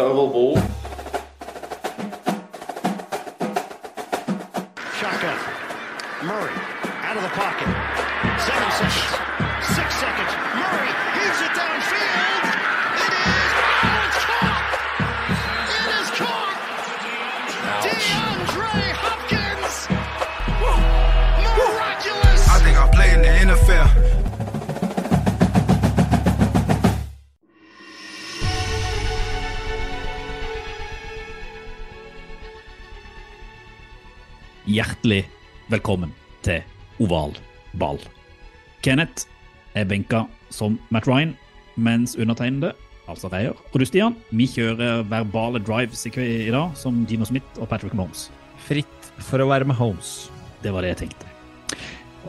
Oval ball. Shotgun. Murray out of the pocket. Velkommen til Oval ball. Kenneth er benka som Matt Ryan, mens undertegnede, altså Reier, og du Stian, vi kjører verbale drives i, i dag, som Gino Smith og Patrick Mahomes. Fritt for å være med Holmes. Det var det jeg tenkte.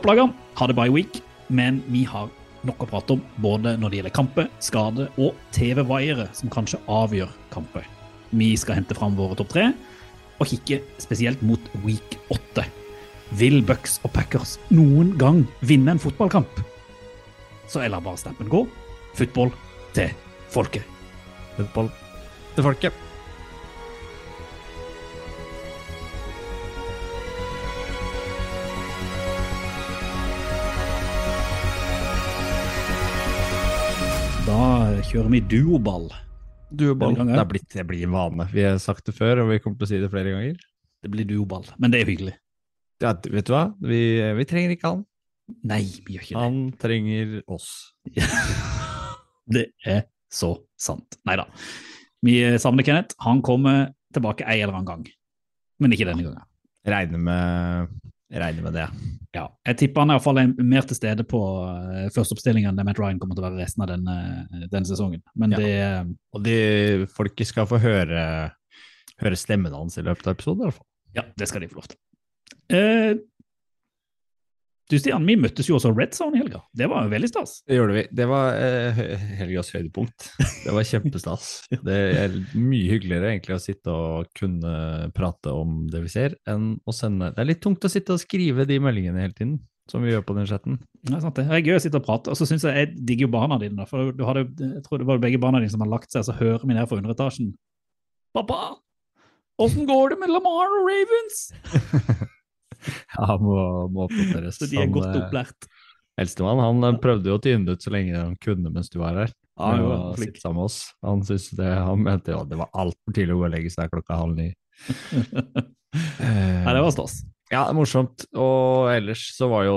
Opplagene hadde by week, men vi har nok å prate om både når det gjelder kamper, skade og TV-vaiere som kanskje avgjør kamper. Vi skal hente fram våre topp tre og kikke spesielt mot week 8. Vil Bucks og Packers noen gang vinne en fotballkamp? Så jeg lar bare stemmen gå. Football til folket. Football til folket. Da kjører vi duoball. Duoball. Det, det blir en vane. Vi har sagt det før, og vi kommer til å si det flere ganger. Det blir duoball, men det er hyggelig. Ja, vet du hva? Vi, vi trenger ikke han. Nei, vi gjør ikke det. Han trenger oss. Det er så sant. Nei da. Vi savner Kenneth. Han kommer tilbake en eller annen gang, men ikke denne gangen. Regner med, regner med det. Ja, jeg tipper han i hvert fall er mer til stede på uh, førsteoppstillingen enn Matt Ryan kommer til å være resten av denne, denne sesongen. Men Ja. det eh, Og de folket skal få høre, høre stemmen hans i løpet av episoden, i hvert fall. Ja, det skal de få lov til. Eh, du Stian, vi møttes jo også Red Zone i helga. Det var jo veldig stas. Det gjorde vi. Det var eh, helgas høydepunkt. Det var kjempestas. Det er mye hyggeligere egentlig å sitte og kunne prate om det vi ser, enn å sende Det er litt tungt å sitte og skrive de meldingene hele tiden, som vi gjør på den chatten. Ja, sant det. Det er gøy å sitte og prate. Og så synes jeg jeg digger jo barna dine. da, For du hadde, jeg tror det var begge barna dine som hadde lagt seg, så hører vi ned fra underetasjen. Pappa, åssen går det med Lamar og Ravens? Ja, må, må oppdateres. Så de er Han, godt eh, opplært. Eldstemann han eh, prøvde jo å tyne det ut så lenge han kunne mens du var her. Ja, jo, han var flink. sammen med oss. Han, det, han mente jo at det var altfor tidlig å legge seg klokka halv ni. Nei, det var stas. Ja, det er morsomt. Og ellers så var jo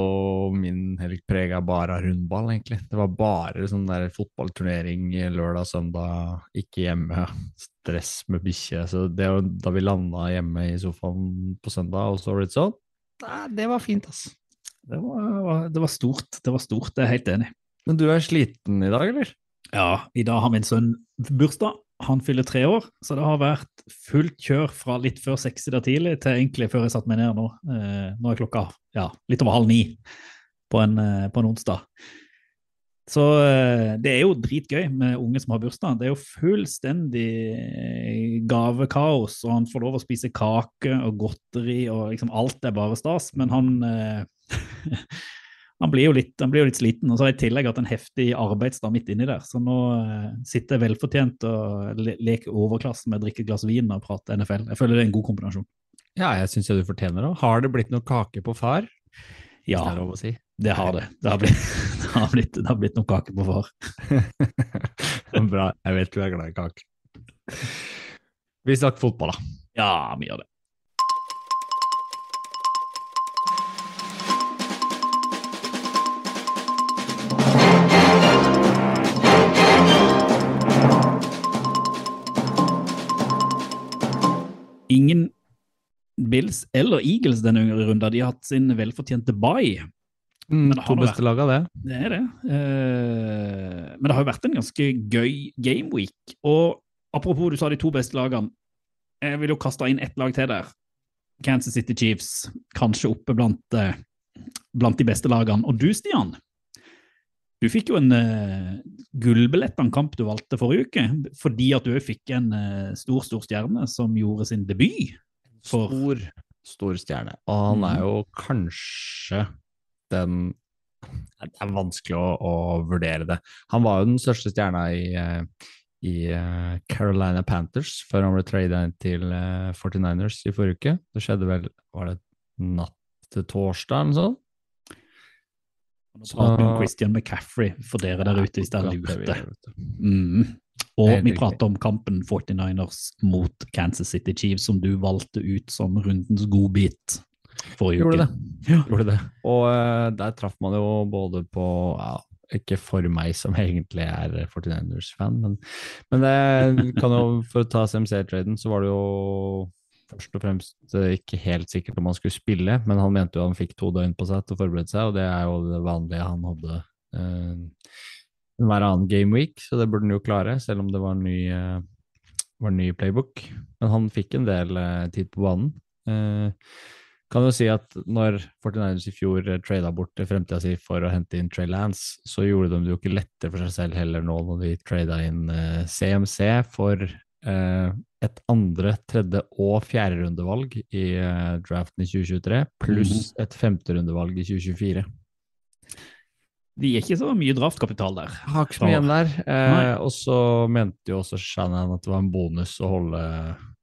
min helg prega bare av rundball, egentlig. Det var bare sånn der fotballturnering lørdag, søndag, ikke hjemme. Stress med bikkje. Så det, da vi landa hjemme i sofaen på søndag og så var det nei, det var fint, altså. Det var, det var stort. Det var stort, jeg er helt enig. Men du er sliten i dag, eller? Ja, i dag har min sønn bursdag. Han fyller tre år, så det har vært fullt kjør fra litt før seks i dag tidlig til egentlig før jeg satte meg ned nå. Eh, nå er klokka ja, litt over halv ni på en, eh, på en onsdag. Så eh, det er jo dritgøy med unge som har bursdag. Det er jo fullstendig eh, gavekaos, og han får lov å spise kake og godteri, og liksom alt er bare stas. Men han eh, han blir, litt, han blir jo litt sliten, og så har jeg i tillegg hatt en heftig arbeidsdag midt inni der. Så nå sitter jeg velfortjent og le leker overklassen med å drikke et glass vin og prate NFL. Jeg føler det er en god kombinasjon. Ja, jeg syns du fortjener det. Har det blitt noe kake på far? Ja, det lov å si. det har det. Det har blitt, det har blitt, det har blitt noen kake på far. Bra. Jeg vet du er glad i kake. Vi snakker fotball, da. Ja, vi gjør det. Ingen Bills eller Eagles denne runden. De har hatt sin velfortjente bye. Mm, to beste beste av det. Det er det. Eh, men det har jo vært en ganske gøy gameweek. Og apropos du sa de to beste lagene. Jeg vil jo kaste inn ett lag til der. Kansas City Chiefs. Kanskje oppe blant, eh, blant de beste lagene. Og du, Stian. Du fikk jo en uh, gullbillett av en kamp du valgte forrige uke, fordi at du fikk en uh, stor, stor stjerne som gjorde sin debut. For, Stor, stor stjerne. Og han Mhm. er jo kanskje den Det er vanskelig å, å vurdere det. Han var jo den største stjerna i, eh, i eh, Carolina Panthers før han ble trada inn til eh, 49ers i forrige uke. Det skjedde vel Var det natt til torsdag eller noe sånt? Nå prater vi om Christian McCaffrey for dere der ute, hvis dere lurte. Mm. Og vi prater om kampen 49ers mot Kansas City Chiefs, som du valgte ut som rundens godbit forrige Gjorde uke. det. Ja. Gjorde det. Og uh, der traff man jo både på ja, Ikke for meg som egentlig er 49ers-fan, men, men det kan jo, for å ta CMC-traden, så var det jo først og fremst eh, ikke helt sikkert om han skulle spille, men han mente jo han fikk to døgn på seg til å forberede seg, og det er jo det vanlige han hadde eh, hver annen game week, så det burde han jo klare, selv om det var en ny, eh, var en ny playbook. Men han fikk en del eh, tid på banen. Eh, kan jo si at når 49ers i fjor trada bort fremtida si for å hente inn Trey Lance, så gjorde de det jo ikke lettere for seg selv heller nå når de trada inn CMC for et andre, tredje og fjerde rundevalg i draften i 2023, pluss et femte rundevalg i 2024. De gir ikke så mye draftkapital der. Har ikke så mye igjen der. Eh, og så mente jo også Shannon at det var en bonus å holde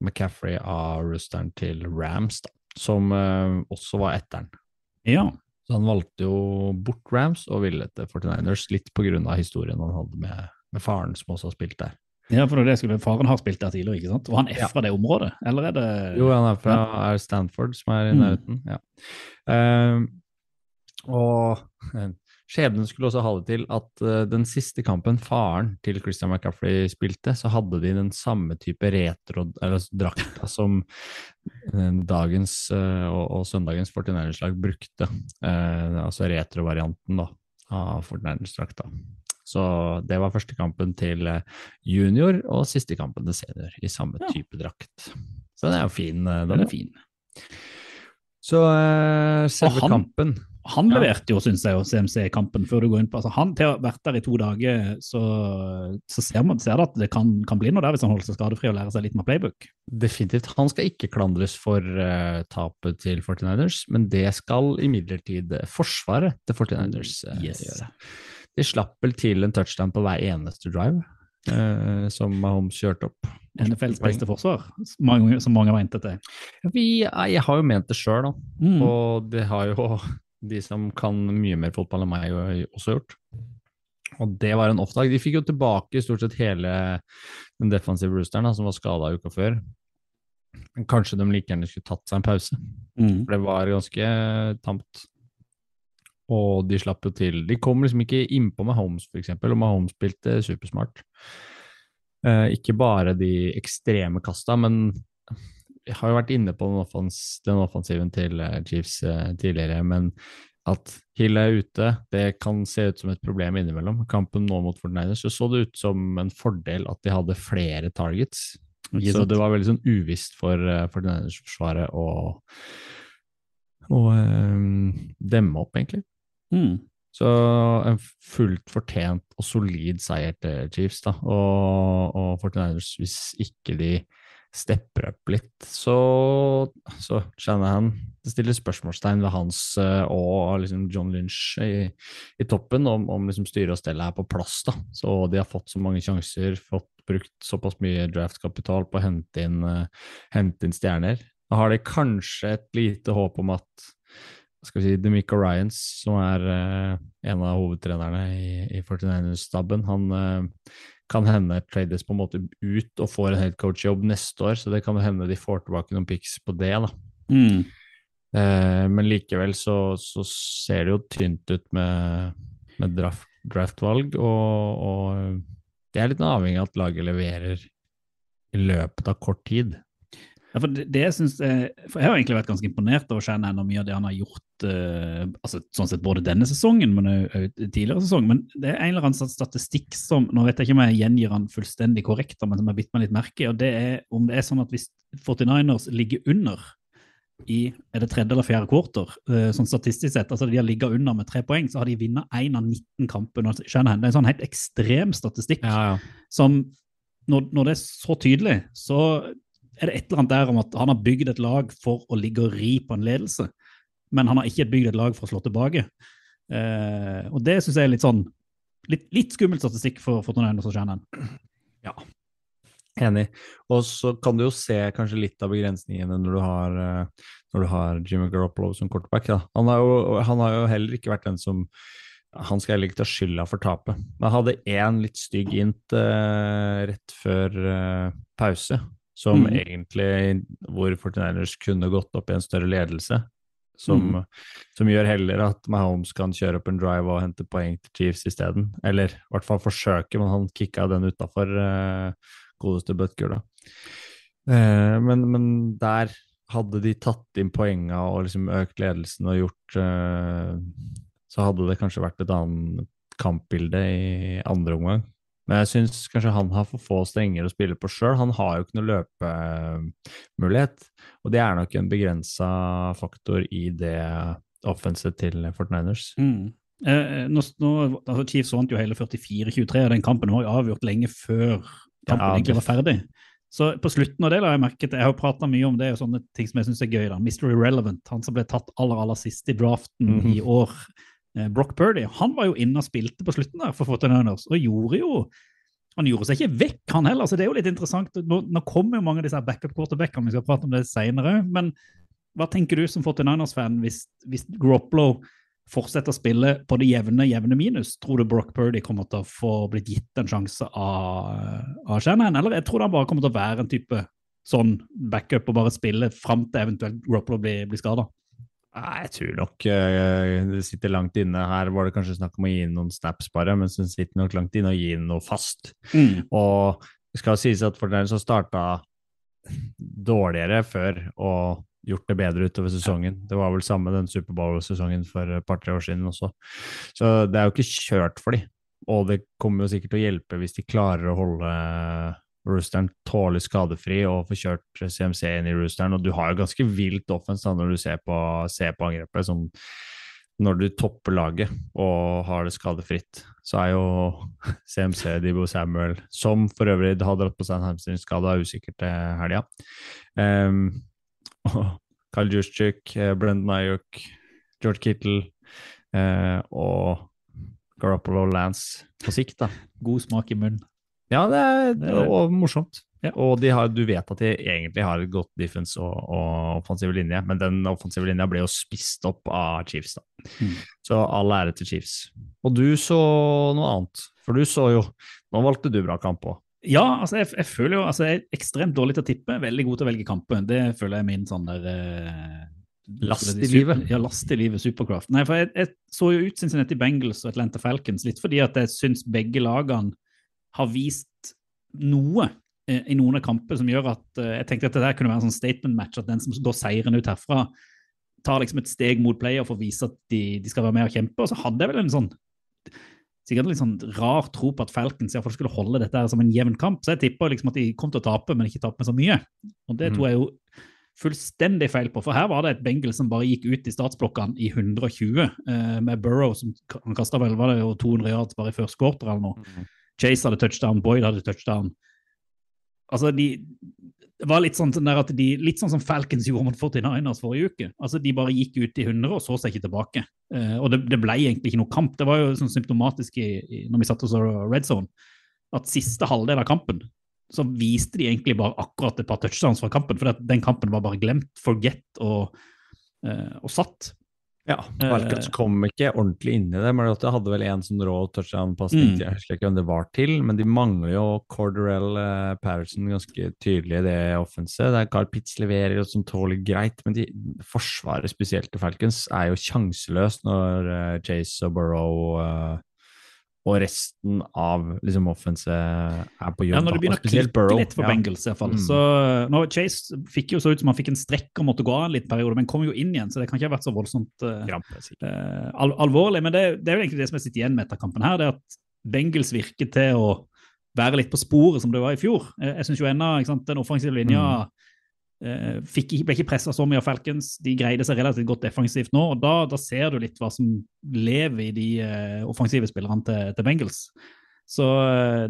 McCaffrey av roosteren til Rams, da, som eh, også var etteren. Ja. Så han valgte jo bort Rams og ville til 49ers, litt på grunn av historien han hadde med, med faren, som også har spilt der. ja, for det det skulle, faren har spilt der tidligere, ikke sant? Og han er Ja. fra det området, eller er det Jo, han er fra er Stanford, som er i Mm. Ja. Eh, og skjebnen skulle også ha det til at eh, den siste kampen faren til Christian McCaffrey spilte, så hadde de den samme type retro, eller altså som eh, dagens eh, og, og søndagens 49ers-lag brukte. Eh, altså retrovarianten da, av 49ers-drakta. Så det var første kampen til junior og siste kampen til senior i samme Ja. type drakt. Så den er jo fin. Den Den er fin. Så eh, selve kampen Han leverte jo, syns jeg, CMC-kampen før du går inn på altså, Han til å ha vært der i to dager, så, så ser man ser det at det kan, kan bli noe der hvis han holder seg skadefri og lærer seg litt mer playbook. Definitivt. Han skal ikke klandres for uh, tapet til 49ers, men det skal imidlertid eh, forsvaret til 49ers uh, Yes. gjøre. De slapp vel til en touchdown på hver eneste drive uh, som Mahomes kjørte opp. NFLs beste forsvar, som mange, som mange har ventet til. Vi, jeg har jo ment det sjøl. Mm. Og det har jo de som kan mye mer fotball enn meg, også gjort. Og det var en off-dag. De fikk jo tilbake stort sett hele den defensive roosteren da, som var skada uka før. Men kanskje de like gjerne skulle tatt seg en pause, Mm. for det var ganske tamt. Og de slapp jo til. De kom liksom ikke innpå Mahomes, eksempel, og Mahomes spilte supersmart. Eh, ikke bare de ekstreme kasta, men har jo vært inne på den, offens den offensiven til eh, Chiefs eh, tidligere, men at Hill er ute, det kan se ut som et problem innimellom. Kampen nå mot 49ers så så det ut som en fordel at de hadde flere targets. Ikke Så sant? det var veldig sånn uvisst for uh, 49ers-forsvaret å, å eh, demme opp, egentlig. Mm. Så en fullt fortjent og solid seier til Chiefs, da. Og, og 49ers, hvis ikke de stepper opp litt, så, så Shanahan det stiller spørsmålstegn ved hans eh, og liksom John Lynch i, i toppen om, om liksom styret og stellet er på plass. da. Så de har fått så mange sjanser, fått brukt såpass mye draftkapital på å hente inn, uh, hente inn stjerner. Da har de kanskje et lite håp om at skal vi si, Demico Ryans, som er uh, en av hovedtrenerne i, i 49ers-staben, han eh, kan hende trades på en måte ut og får en headcoach-jobb neste år, så det kan hende de får tilbake noen pics på det. da. Mm. Eh, men likevel så, så ser det jo tynt ut med, med draft, draftvalg, og, og det er litt avhengig av at laget leverer i løpet av kort tid. Ja, for det, det synes, jeg, for jeg har egentlig vært ganske imponert over Shannon og mye av det han har gjort uh, altså sånn sett både denne sesongen, men også tidligere sesong. Men det er en eller annen statistikk som nå vet jeg ikke om jeg gjengir han fullstendig korrekt, men som har bitt meg litt merke i. og det er Om det er sånn at hvis 49ers ligger under i er det tredje eller fjerde quarter, eh, sånn statistisk sett, altså de har ligget under med tre poeng, så har de vunnet én av 19 kamper. Det er en sånn helt ekstrem statistikk Ja, ja. som når, når det er så tydelig, så er det et eller annet der om at han har bygd et lag for å ligge og ri på en ledelse, men han har ikke bygd et lag for å slå tilbake. Eh, og det syns jeg er litt sånn litt, litt skummel statistikk for, for som og Shannon. Ja. Enig. Og så kan du jo se kanskje litt av begrensningene når du har, eh, når du har Jimmy Garoppolo som quarterback. Da. Han, har jo, han har jo heller ikke vært den som Han skal heller ikke ta skylda for tapet. Men hadde én litt stygg int uh, rett før uh, pause, som Mm. egentlig hvor 49ers kunne gått opp i en større ledelse. Som, Mm. som gjør heller at Mahomes kan kjøre opp en drive og hente poeng til Chiefs isteden. Eller i hvert fall forsøke, men han kicka den utafor uh, godeste da. Eh, men, men der hadde de tatt inn poenga og liksom økt ledelsen og gjort eh, Så hadde det kanskje vært et annet kampbilde i andre omgang. Men jeg syns kanskje han har for få strenger å spille på sjøl. Han har jo ikke noe løpemulighet, og det er nok en begrensa faktor i det offenset til 49ers. Mm. Eh, nå, nå, altså Chiefs vant jo hele 44-23, og den kampen var jo avgjort lenge før kampen Ja, egentlig var ferdig. Så på slutten av det la jeg merke til, jeg har prata mye om det og sånne ting som jeg syns er gøy. da, Mr. Irrelevant, han som ble tatt aller aller sist i draften Mhm. i år. Eh, Brock Purdy, han var jo inne og spilte på slutten der for 49ers, og gjorde jo han gjorde seg ikke vekk, han heller. så Det er jo litt interessant. Nå, nå kommer jo mange av disse her backup-quarterbackene, vi skal prate om det senere. Men hva tenker du som 49ers-fan hvis, hvis Groplo fortsetter å spille på det jevne, jevne minus? Tror du Brock Purdy kommer til å få blitt gitt en sjanse av, av Shanahan? Eller jeg tror han bare kommer til å være en type sånn backup og bare spille fram til eventuelt Groplo blir, blir skada? Nei, jeg tror nok eh, det sitter langt inne. Her var det kanskje snakk om å gi inn noen snaps bare, men det sitter nok langt inne å gi inn noe fast. Og det skal sies at for den som starta dårligere før og gjort det bedre utover sesongen. Det var vel samme den Superbowl-sesongen for et par-tre år siden også. Så det er jo ikke kjørt for de. Og det kommer jo sikkert til å hjelpe hvis de klarer å holde roosteren tåler skadefri og får kjørt CMC inn i roosteren. Og du har jo ganske vilt offense da, når du ser på, ser på angrepet. Som når du topper laget og har det skadefritt, så er jo CMC, Dibo Samuel, som for øvrig har dratt på seg en hamstringsskade, er usikker til helga. Um, Kyle Juszczyk, eh, Brendan Ayuk, George Kittle eh, og Garoppolo Lance på sikt, da. God smak i munnen. Ja, det er, Det er morsomt. Ja. Og de har, du vet at de egentlig har et godt defense og, og offensiv linje, men den offensive linja ble jo spist opp av Chiefs. da. Mm. Så all ære til Chiefs. Og du så noe annet, for du så jo Nå valgte du bra kamp òg. Ja, altså jeg, jeg føler jo altså jeg er ekstremt dårlig til å tippe, veldig god til å velge kamper. Det føler jeg er min sånn der eh, Last i livet. Ja, last i livet, supercraft. Nei, for jeg, jeg så jo ut Cincinnati Bengals og Atlanta Falcons litt fordi at jeg syns begge lagene har vist noe eh, i noen av kampene som gjør at eh, jeg tenkte at det der kunne være en sånn statement match, at den som går seirende ut herfra, tar liksom et steg mot player for å vise at de, de skal være med og kjempe. Og så hadde jeg vel en sånn sikkert litt sånn rar tro på at Falcons i fall skulle holde dette her som en jevn kamp. Så jeg tippa liksom at de kom til å tape, men ikke tape med så mye. Og det Mm. tror jeg jo fullstendig feil på, for her var det et Bengals som bare gikk ut i startsblokkene i 120, eh, med Burrow som han kasta vel var det jo 200 yards bare i første quarter eller noe. Chase hadde touchdown, Boyd hadde touchdown. Altså, de det var litt sånn, de, litt sånn som Falcons gjorde mot 49ers forrige uke. Altså, De bare gikk ut i 100 og så seg ikke tilbake. Eh, og det, det ble egentlig ikke noe kamp. Det var jo sånn symptomatisk i, i, når vi satt og så Red Zone, at siste halvdel av kampen så viste de egentlig bare akkurat et par touchdowns fra kampen. For den kampen var bare glemt, forget og, eh, og satt. Ja, Eh, Falcons kom ikke ordentlig inn i det. men det hadde vel en sånn rå touchdown-pasning, Mm. jeg husker ikke hvem det var til, men de mangler jo Corderell eh, Patterson ganske tydelig i det offenset. Det er Carl Pitts leverer og som tåler greit, men de, forsvaret spesielt til Falcons er jo sjanseløst når eh, Chase og Burrow eh, og resten av liksom offenset er på jobb. Ja, når det begynner å klikke litt for. Bengals, i hvert fall. Mm. Så nå, Chase fikk jo så ut som han fikk en strekk og måtte gå av en liten periode, men kom jo inn igjen, så det kan ikke ha vært så voldsomt uh, ja, eh, al alvorlig. Men det, det er jo egentlig det som jeg sitter igjen med etter kampen her, det at Bengals virker til å være litt på sporet som det var i fjor. Jeg, jeg synes jo ennå den offensive linja eh, fikk, ble ikke pressa så mye av Falcons. De greide seg relativt godt defensivt nå, og da, da ser du litt hva som lever i de uh, offensive spillerne til, til Bengals. Så eh,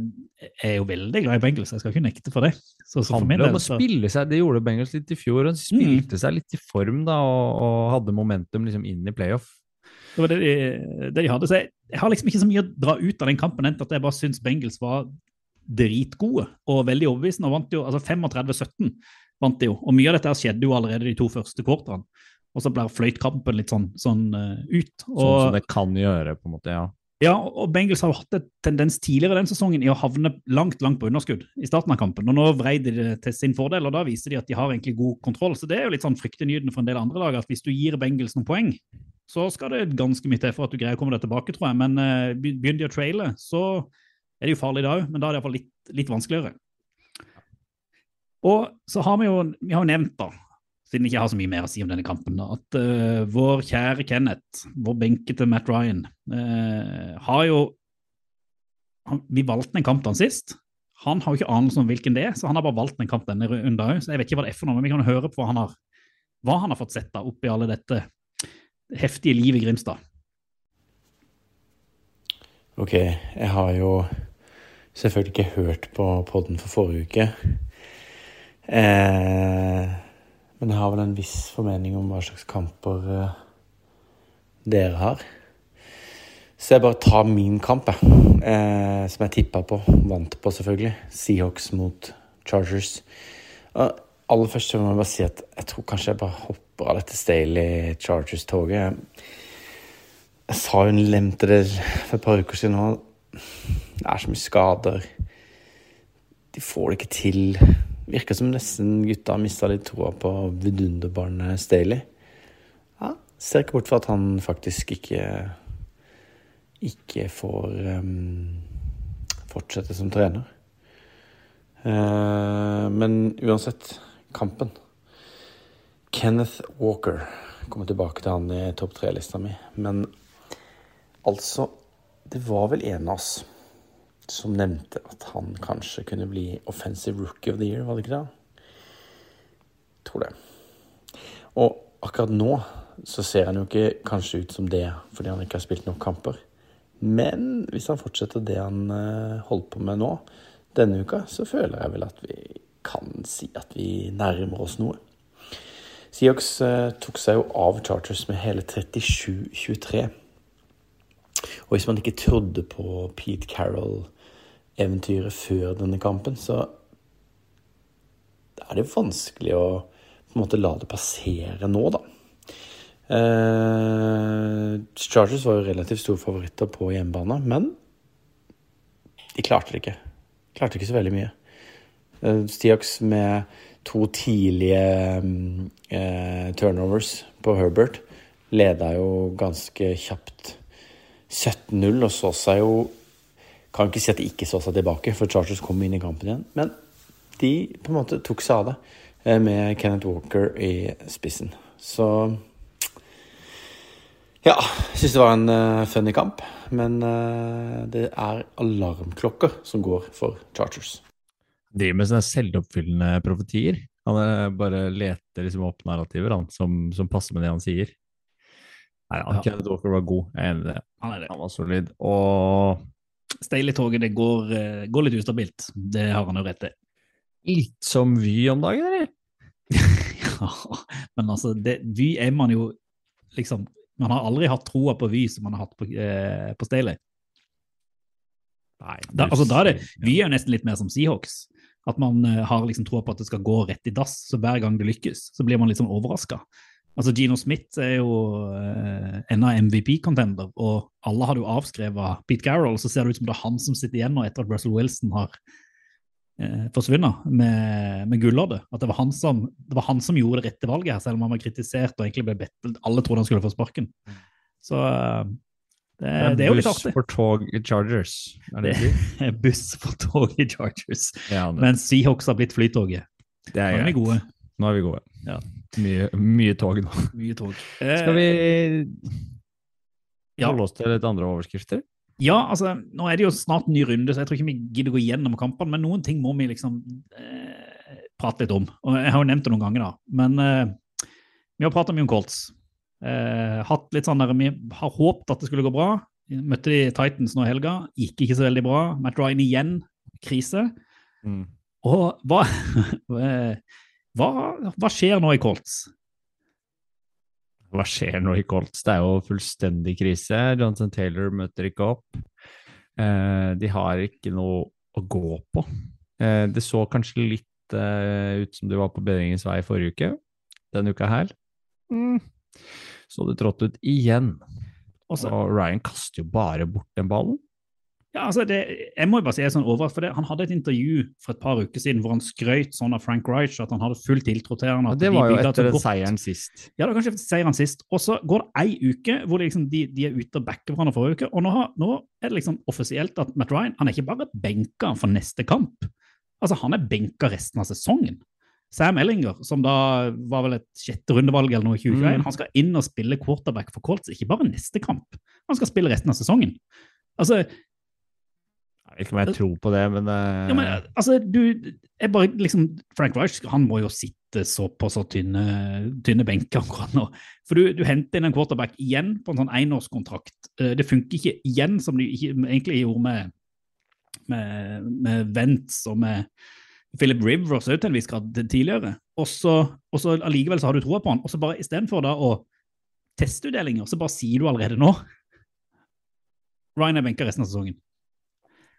jeg er jo veldig glad i Bengals, jeg skal ikke nekte for det. Så, så for del, så, seg, Det gjorde Bengals litt i fjor. Han spilte spilte seg litt i form da, og, og hadde momentum liksom inn i playoff. det var det de, det de hadde. Så jeg, jeg har liksom ikke så mye å dra ut av den kampen, enn at jeg bare syns Bengals var dritgode og veldig overbevisende. og vant jo, altså 35-17 vant de jo. Og mye av dette skjedde jo allerede de to første quarterne. Og så ble fløytkampen litt sånn, sånn uh, ut. Og, Sånn som det kan gjøre, på en måte, ja. ja, og Bengals har jo hatt en tendens tidligere den sesongen i å havne langt langt på underskudd i starten av kampen. og Nå vrei de det til sin fordel, og da viser de at de har egentlig god kontroll. Så Det er jo litt sånn fryktinngytende for en del andre lag at hvis du gir Bengals noen poeng, så skal det ganske mye til for at du greier å komme deg tilbake, tror jeg. Men uh, begynner de å traile, så er det jo farlig da òg, men da er det iallfall litt, litt vanskeligere. Og så har vi jo, vi har nevnt, da, siden jeg ikke har så mye mer å si om denne kampen, da, at uh, vår kjære Kenneth, vår benkete Matt Ryan, uh, har jo han, Vi valgte en kamp til sist. Han har jo ikke anelse om hvilken det er, så han har bare valgt en kamp denne runden òg. Så jeg vet ikke hva det er for noe, men vi kan høre på hva han har, hva han har fått sett da oppi alle dette heftige livet i Grimstad. Ok, jeg har jo selvfølgelig ikke hørt på podden for forrige uke. Eh, men jeg har vel en viss formening om hva slags kamper eh, dere har. Så jeg bare tar min kamp, jeg. Eh, som jeg tippa på. Vant på, selvfølgelig. Seahawks mot Chargers. Og aller først må jeg bare si at jeg tror kanskje jeg bare hopper av dette Staley Chargers-toget. Jeg sa jo lemte det for et par uker siden òg. Det er så mye skader. De får det ikke til. Virker som nesten gutta mista litt troa på vidunderbarnet Staley. Ja, ser ikke bort fra at han faktisk ikke ikke får um, fortsette som trener. Uh, men uansett, kampen. Kenneth Walker. Kommer tilbake til han i topp tre-lista mi. Men altså Det var vel en av oss som nevnte at han kanskje kunne bli offensive rookie of the year, var det ikke det? Tror det. Og akkurat nå så ser han jo ikke kanskje ut som det fordi han ikke har spilt nok kamper. Men hvis han fortsetter det han holder på med nå, denne uka, så føler jeg vel at vi kan si at vi nærmer oss noe. Seahawks tok seg jo av Charters med hele 37-23. Og hvis man ikke trodde på Pete Carroll-eventyret før denne kampen, så er det vanskelig å på en måte la det passere nå, da. Uh, Chargers var jo relativt store favoritter på hjemmebane, men de klarte det ikke. Klarte ikke så veldig mye. Uh, Seahawks med to tidlige uh, turnovers på Herbert leda jo ganske kjapt 17-0 og så seg jo Kan ikke si at de ikke så seg tilbake, for Chargers kom inn i kampen igjen. Men de på en måte tok seg av det med Kenneth Walker i spissen. Så ja, syns det var en uh, funny kamp. Men uh, det er alarmklokker som går for Chargers. Driver med sånne selvoppfyllende profetier. Han bare leter liksom opp narrativer han, som, som, passer med det han sier. Nei, han, ja. Kenneth Walker var god, jeg er enig i det. han var solid. Og Staley-toget det går, går, litt ustabilt. Det har han jo rett i. Litt som Vy om dagen, eller? ja, men altså, det, Vy er man jo liksom man har aldri hatt troa på Vy som man har hatt på, eh, på Staley. Nei, da, altså, da er det, Vy er jo nesten litt mer som Seahawks. At man eh, har liksom troa på at det skal gå rett i dass. Så hver gang det lykkes, så blir man litt sånn overraska. Altså, Gino Smith er jo eh, ennå MVP-contender, og alle hadde jo avskrevet Pete Carroll. Så ser det ut som det er han som sitter igjen nå etter at Russell Wilson har eh, forsvunnet med, med gulloddet. At det var, han som, det var han som gjorde det rette valget her, selv om han var kritisert og egentlig ble bedt Alle trodde han skulle få sparken. Så det, det er jo litt artig. Buss for tog i Chargers. Er det det buss for tog i Chargers. Ja. Mens Seahawks har blitt flytoget. Det er Nå er vi gode. Nå er vi gode. Ja. Mye, mye tog nå. Mye tog. Skal vi Ja. holde oss til litt andre overskrifter? Ja, altså, nå er det jo snart en ny runde, så jeg tror ikke vi gidder gå gjennom kampene, men noen ting må vi liksom eh, prate litt om. Og jeg har jo nevnt det noen ganger, da. Men eh, vi har prata mye om Colts. Eh, hatt litt sånn der, Vi har håpet at det skulle gå bra. Møtte de Titans nå i helga. Gikk ikke så veldig bra. Matt Ryan igjen, krise. Mm. Og hva, hva, hva skjer nå i Colts? Hva skjer nå i Colts? Det er jo fullstendig krise. Johnson Taylor møter ikke opp. Eh, de har ikke noe å gå på. Eh, det så kanskje litt eh, ut som du var på bedringens vei forrige uke. Denne uka her mm, så det trått ut igjen. Også, Og Ryan kaster jo bare bort den ballen. Ja, altså det, jeg må jo bare si jeg er sånn overrasket, for det, Han hadde et intervju for et par uker siden hvor han skrøt sånn av Frank Reich at han hadde full tiltro til ham. Det var de jo etter seieren sist. Ja, det var kanskje etter seieren sist. Og så går det ei uke hvor de liksom, de, de er ute og backer hverandre forrige uke. Og nå, har, nå er det liksom offisielt at Matt Ryan han er ikke bare benka for neste kamp. Altså, han er benka resten av sesongen. Sam Ellinger, som da var vel et sjette rundevalg eller noe i 2021, Mm. han skal inn og spille quarterback for Colts, ikke bare neste kamp. Han skal spille resten av sesongen. Altså, ikke om jeg tror på det, men, uh... ja, men altså, du jeg bare liksom, Frank Reich han må jo sitte så på så tynne, tynne benker akkurat nå. For du, du henter inn en quarterback igjen på en sånn enårskontrakt. Eh, Det funker ikke igjen, som de ikke, egentlig gjorde med, med, med Vents og med Philip Rivers også til en viss grad tidligere. Og så allikevel så har du troa på han. Og så bare istedenfor da å teste utdelinger, så bare sier du allerede nå Ryan er benka resten av sesongen.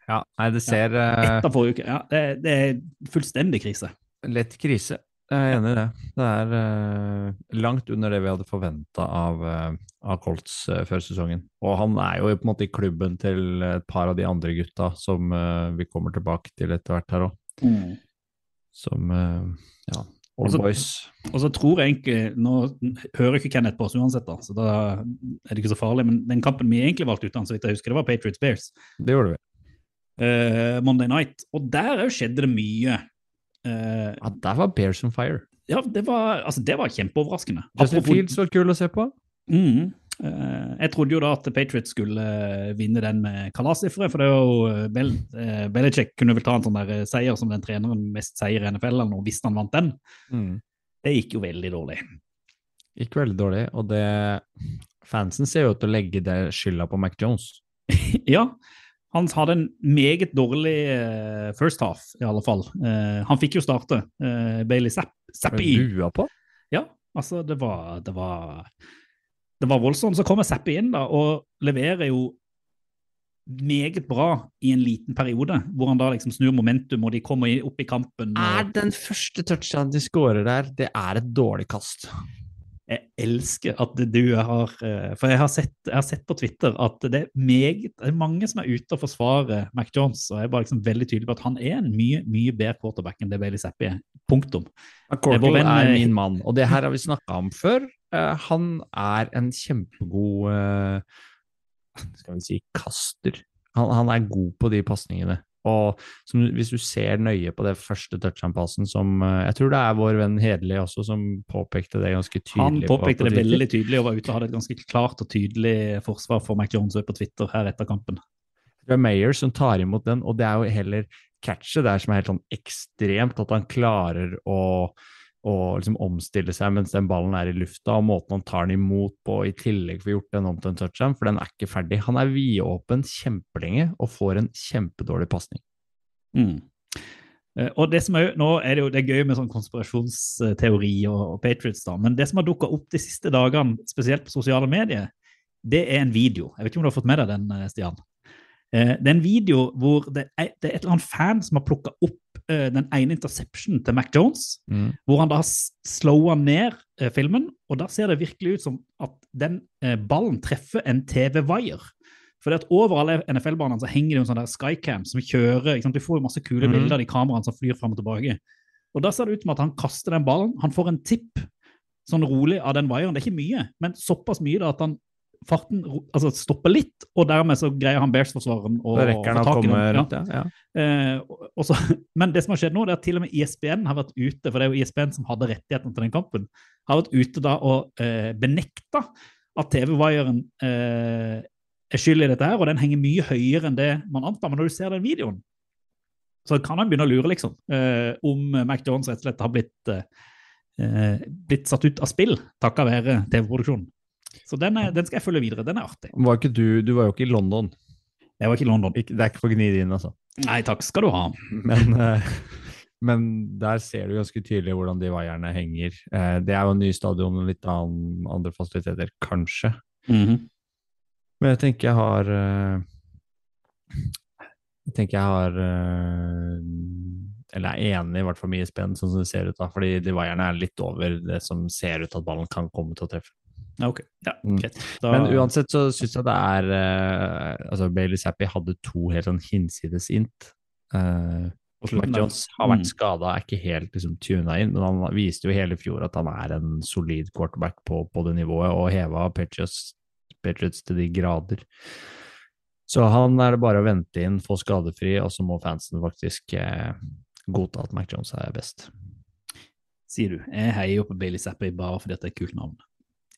Ja, nei, det ser ja, Etter forrige uke. Ja, det, det er fullstendig krise. lett krise. Jeg er enig i det. Det er uh, langt under det vi hadde forventa av, uh, av Colts uh, før sesongen. Og han er jo på en måte i klubben til et par av de andre gutta som eh, vi kommer tilbake til etter hvert her òg. Som eh, ja, old også, boys. Og så tror jeg egentlig, Nå hører ikke Kenneth på oss uansett, da, så da er det ikke så farlig. Men den kampen vi egentlig valgte ut, så vidt jeg husker, det var Patriots Bears. Det gjorde vi. Eh, Monday Night. Og der òg skjedde det mye. Uh, Ja, der var Bears on fire. ja, det var, altså, det var kjempeoverraskende. Justin Apropos- Fields var kul å se på. Mm, uh, jeg trodde jo da at Patriots skulle vinne den med kalassifre, for det er jo Bel uh, Belichick kunne vel ta en sånn der seier som den treneren mest seier i NFL eller noe, hvis han vant den. Det gikk jo veldig dårlig. Gikk veldig dårlig, og det Fansen ser jo ut til å legge det skylda på Mac Jones. Ja, han hadde en meget dårlig eh, first half, i alle fall. Uh, han fikk jo starte. Uh, Bailey Zapp, Zappi. På? Ja, altså, det var, det var Det var voldsomt. Så kommer Zappi inn da, og leverer jo meget bra i en liten periode, hvor han da liksom snur momentum, og de kommer opp i kampen. Er den første touchen de scorer der, det er et dårlig kast. Jeg elsker at du har eh, For jeg har sett, jeg har sett på Twitter at det er meget det er mange som er ute og forsvarer Mac Jones, og jeg er bare liksom veldig tydelig på at han er en mye mye bedre quarterback enn det Bailey Zappi er. Punktum. Vår Corkle er min mann, og det her har vi snakka om før. Eh, han er en kjempegod eh, Skal vi si kaster. Han, han er god på de pasningene. Og som, hvis du ser nøye på det første touchdown-passen som eh, Jeg tror det er vår venn Hedli også som påpekte det ganske tydelig. Han påpekte på det veldig tydelig og var ute og hadde et ganske klart og tydelig forsvar for Mac Jones på Twitter her etter kampen. Det er Mayer som tar imot den, og det er jo heller catchet der som er helt sånn ekstremt, at han klarer å, å liksom omstille seg mens den ballen er i lufta, og måten han tar den imot på, i tillegg får gjort den om til en touchdown, for den er ikke ferdig. Han er vidåpen kjempelenge og får en kjempedårlig pasning. Mm. Eh, Og det som er, jo- Nå er det jo det er gøy med sånn konspirasjonsteori og, og Patriots, da, men det som har dukka opp de siste dagene, spesielt på sosiale medier, det er en video. Jeg vet ikke om du har fått med deg den, eh, Stian? Eh, Det er en video hvor det er, det er et eller annet fan som har plukka opp uh, den ene interceptionen til Mac Jones, hvor han da har slowa ned uh, filmen, og da ser det virkelig ut som at den uh, ballen treffer en TV-wire. For det at over alle NFL-banene så henger det en sånn der skycam som kjører? Du får jo masse kule mm. bilder av de kameraene som flyr fram og tilbake. Og da ser det ut som at han kaster den ballen. Han får en tipp sånn rolig av den wiren. Det er ikke mye, men såpass mye da at han farten altså stopper litt, og dermed så greier han Bears-forsvareren å få tak i ja. Eh, men det som har skjedd nå, det er at til og med ISBN har vært ute, for det er jo ISBN som hadde rettighetene til den kampen, har vært ute da og eh, benekta at TV-wiren eh, er skyld i dette her, og den henger mye høyere enn det man antar. Men når du ser den videoen, så kan han begynne å lure, liksom, eh, om Mac Jones rett og slett har blitt, eh, eh, blitt satt ut av spill takket være TV-produksjonen. Så den, er, den skal jeg følge videre. Den er artig. Var ikke du, du var jo ikke i London. Jeg var ikke i London. Ikke, det er ikke for å gni det inn, altså. Nei, takk skal du ha. Men, eh, men der ser du ganske tydelig hvordan de vaierne henger. Eh, Det er jo en ny stadion og litt annen, andre fasiliteter, kanskje. Mhm. Men jeg tenker jeg har eh, Jeg tenker jeg har eh, Eller er enig i hvert fall med ISB-en, sånn som det ser ut da. Fordi de vaierne er litt over det som ser ut at ballen kan komme til å treffe. Ok. Ja, Mm. greit. Da, Men uansett så syns jeg det er uh, Altså, Bailey Zappi hadde to helt sånn hinsides int. Uh, Mac Jones har vært Mm. skada, er ikke helt liksom tuna inn, men han viste jo hele fjor at han er en solid quarterback på, på det nivået, og heva Patriots, Patriots til de grader. Så han er det bare å vente inn, få skadefri, og så må fansen faktisk eh, godta at Mac Jones er best. Sier du. Jeg heier jo på Bailey Zappi bare fordi det er et kult navn.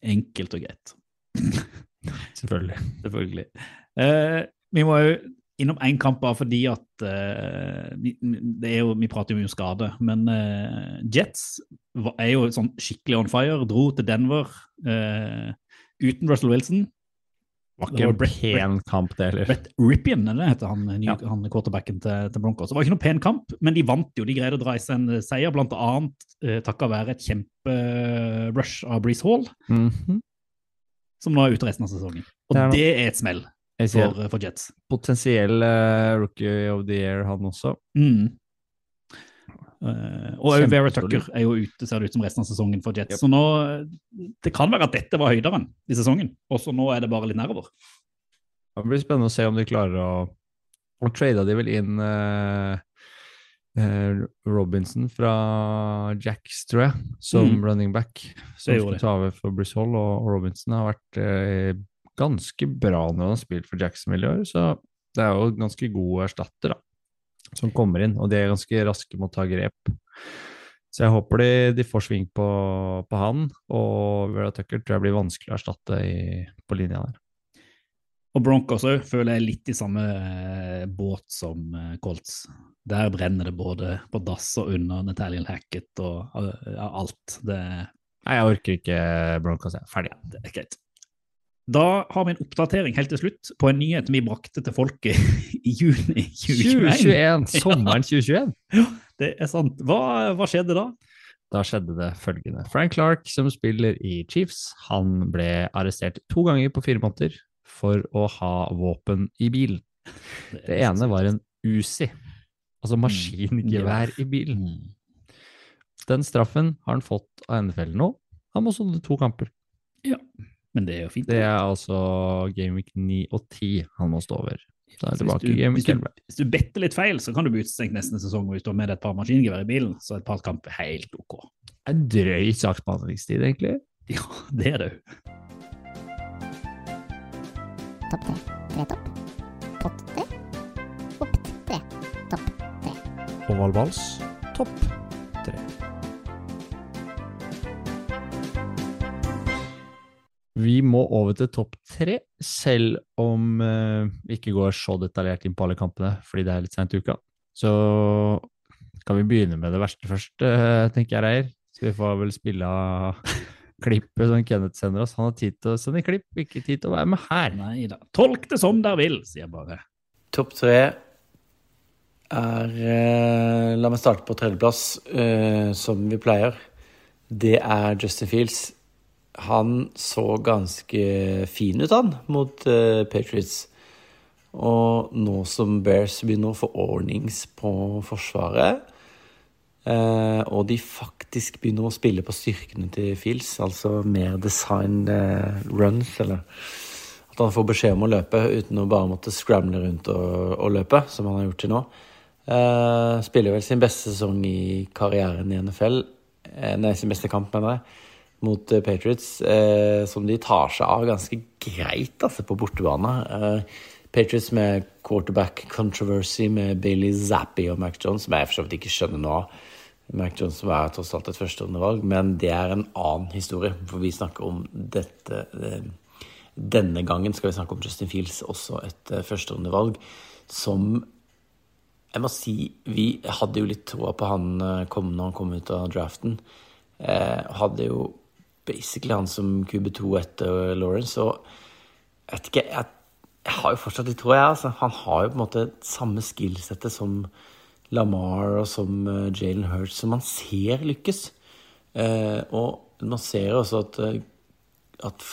Enkelt og greit. Selvfølgelig. Selvfølgelig. Eh, vi må jo innom én kamp bare fordi at eh, vi, det jo, vi prater jo mye om skade, men eh, Jets var- er jo sånn skikkelig on fire. Dro til Denver eh, uten Russell Wilson. Var Det ikke var en pen kamp, det heller. Brett Ripien, eller heter han, ny, Ja. han quarterbacken til, til Broncos. Det var ikke noen pen kamp, men de vant jo. De greide å dra i seg en seier, blant annet eh, takket være et kjemperush av Breeze Hall, Mhm. som nå er ute resten av sesongen. Og Det er det er et smell for, for Jets. potensiell uh, rookie of the year, han også. Mm. Eh, og Vera Tucker er jo ute, ser det ut som resten av sesongen for Jets. Så nå Det kan være at dette var høyderen i sesongen, og så nå er det bare litt nedover. Det blir spennende å se om de klarer å Og trada de vel inn uh, Robinson fra Jacks, tror jeg, som Mm. running back. Som skulle ta over for Bruce Hall, og, Robinson har vært ganske bra når han har spilt for Jacksonville i år, så det er jo ganske god erstatter, da, som kommer inn, og de er ganske raske med å ta grep. Så jeg håper de, de får sving på, på han, og Vera Tucker tror jeg blir vanskelig å erstatte i, på linja der. Og Broncos òg føler jeg litt i samme eh, båt som eh, Colts. Der brenner det både på dass og under Natalian Hackett og eh, alt. Det, Nei, jeg orker ikke Broncos, jeg er ferdig. det er greit. Da har vi en oppdatering helt til slutt på en nyhet vi brakte til folket i juni 2021. 2021! Sommeren 2021! Ja, Det er sant. Hva, hva skjedde da? Da skjedde det følgende. Frank Clark, som spiller i Chiefs, han ble arrestert to ganger på fire måneder for å ha våpen i bilen. Det ene var en Uzi, altså maskingevær i bilen. Mm. Den straffen har han fått av NFL nå. Han må sone to kamper. Men det er jo fint. Det er altså Gameweek 9 og 10 han må stå over. er hvis, du, hvis, du, hvis du better litt feil, så kan du bli utestengt neste sesong. Og hvis du har med deg et par maskingevær i bilen, så er et par kamper helt OK. Det er drøy saksbehandlingstid, egentlig. Ja, det er det. Topp tre. Tre topp. Pott tre. Opp tre. Topp tre. Oval vals, topp Vi må over til topp tre, selv om eh, vi ikke går så detaljert inn på alle kampene, fordi det er litt seint i uka. Så kan vi begynne med det verste først, eh, tenker jeg, Reier. Så vi får vel spille av klippet som Kenneth sender oss. Han har tid til å sende klipp, ikke tid til å være med her. Nei da. Tolk det som dere vil, sier jeg bare. Topp tre er eh, La meg starte på tredjeplass, eh, som vi pleier. Det er Justin Fields. Han så ganske fin ut, han, mot uh, Patriots. Og nå som Bears begynner å få ordnings på forsvaret, uh, og de faktisk begynner å spille på styrkene til Fields, altså mer design uh, runs, eller at han får beskjed om å løpe uten å bare måtte scramble rundt og, og løpe, som han har gjort til nå. Eh, spiller vel sin beste sesong i karrieren i NFL. Eh, nei, sin beste kamp, mener jeg, mot eh, Patriots. Eh, som de tar seg av ganske greit, altså, på bortebane. Eh, Patriots med quarterback controversy med Bailey Zappi og Mac Jones, som jeg for så vidt ikke skjønner nå. Mac Jones var tross alt et førsterundevalg, men det er en annen historie. For vi snakker om dette eh, Denne gangen skal vi snakke om Justin Fields, også et uh, førsterundevalg, som jeg må si, vi hadde jo litt troa på han eh, kom, når han kom ut av draften. Eh, hadde jo basically han som QB2 etter Lawrence, og jeg vet ikke jeg, jeg har jo fortsatt litt troa, jeg. Altså. Han har jo på en måte samme skillsettet som Lamar og som uh, Jalen Hurts, som man ser lykkes. Eh, og man ser også at, eh, at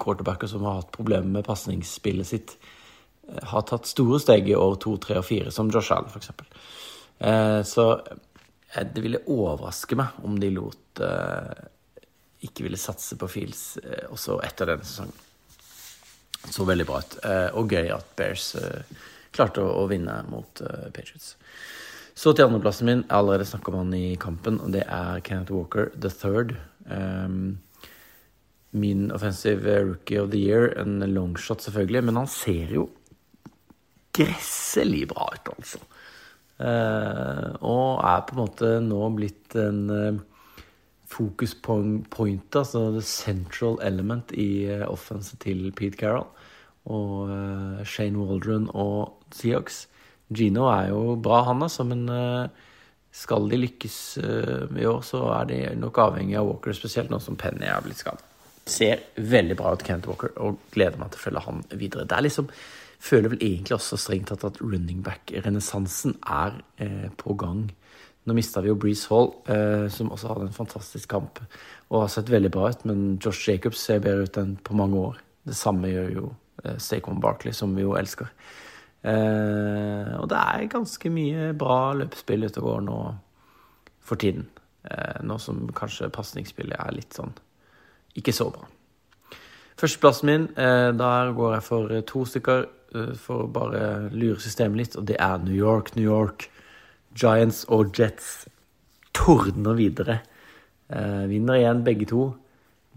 quarterbacker som har hatt problemer med pasningsspillet sitt, eh, har tatt store steg i år to, tre og fire, som Josh Allen f.eks. Eh, så eh, det ville overraske meg om de lot eh, ikke ville satse på Fields eh, også etter denne sesongen. Så veldig bra ut. Eh, og gøy at Bears eh, klarte å, vinne mot Patriots. Så til andreplassen min. Jeg har allerede snakka om han i kampen, og det er Kenneth Walker the third. Um, min offensive rookie of the year. En longshot, selvfølgelig, men han ser jo gresselig bra ut, altså. Uh, og er på en måte nå blitt en uh, focus point, altså the central element i uh, offenset til Pete Carroll og uh, Shane Waldron og Seahawks. Gino er jo bra, han, altså, men skal de lykkes i år, så er de nok avhengig av Walker, spesielt nå som Penny er blitt skadet. Ser veldig bra ut, Kent Walker, og gleder meg til å følge han videre. Det er liksom føler vel egentlig også strengt tatt at running back-renessansen er eh, på gang. Nå mista vi jo Breeze Hall, eh, som også hadde en fantastisk kamp og har sett veldig bra ut, men Josh Jacobs ser bedre ut enn på mange år. Det samme gjør jo eh, Stacon Barkley, som vi jo elsker. Eh, og det er ganske mye bra løpespill ute og går nå for tiden. Eh, nå som kanskje pasningsspillet er litt sånn ikke så bra. Førsteplassen min, eh, der går jeg for to stykker. Eh, for å bare lure systemet litt, og det er New York, New York. Giants og Jets tordner videre. Eh, vinner igjen begge to.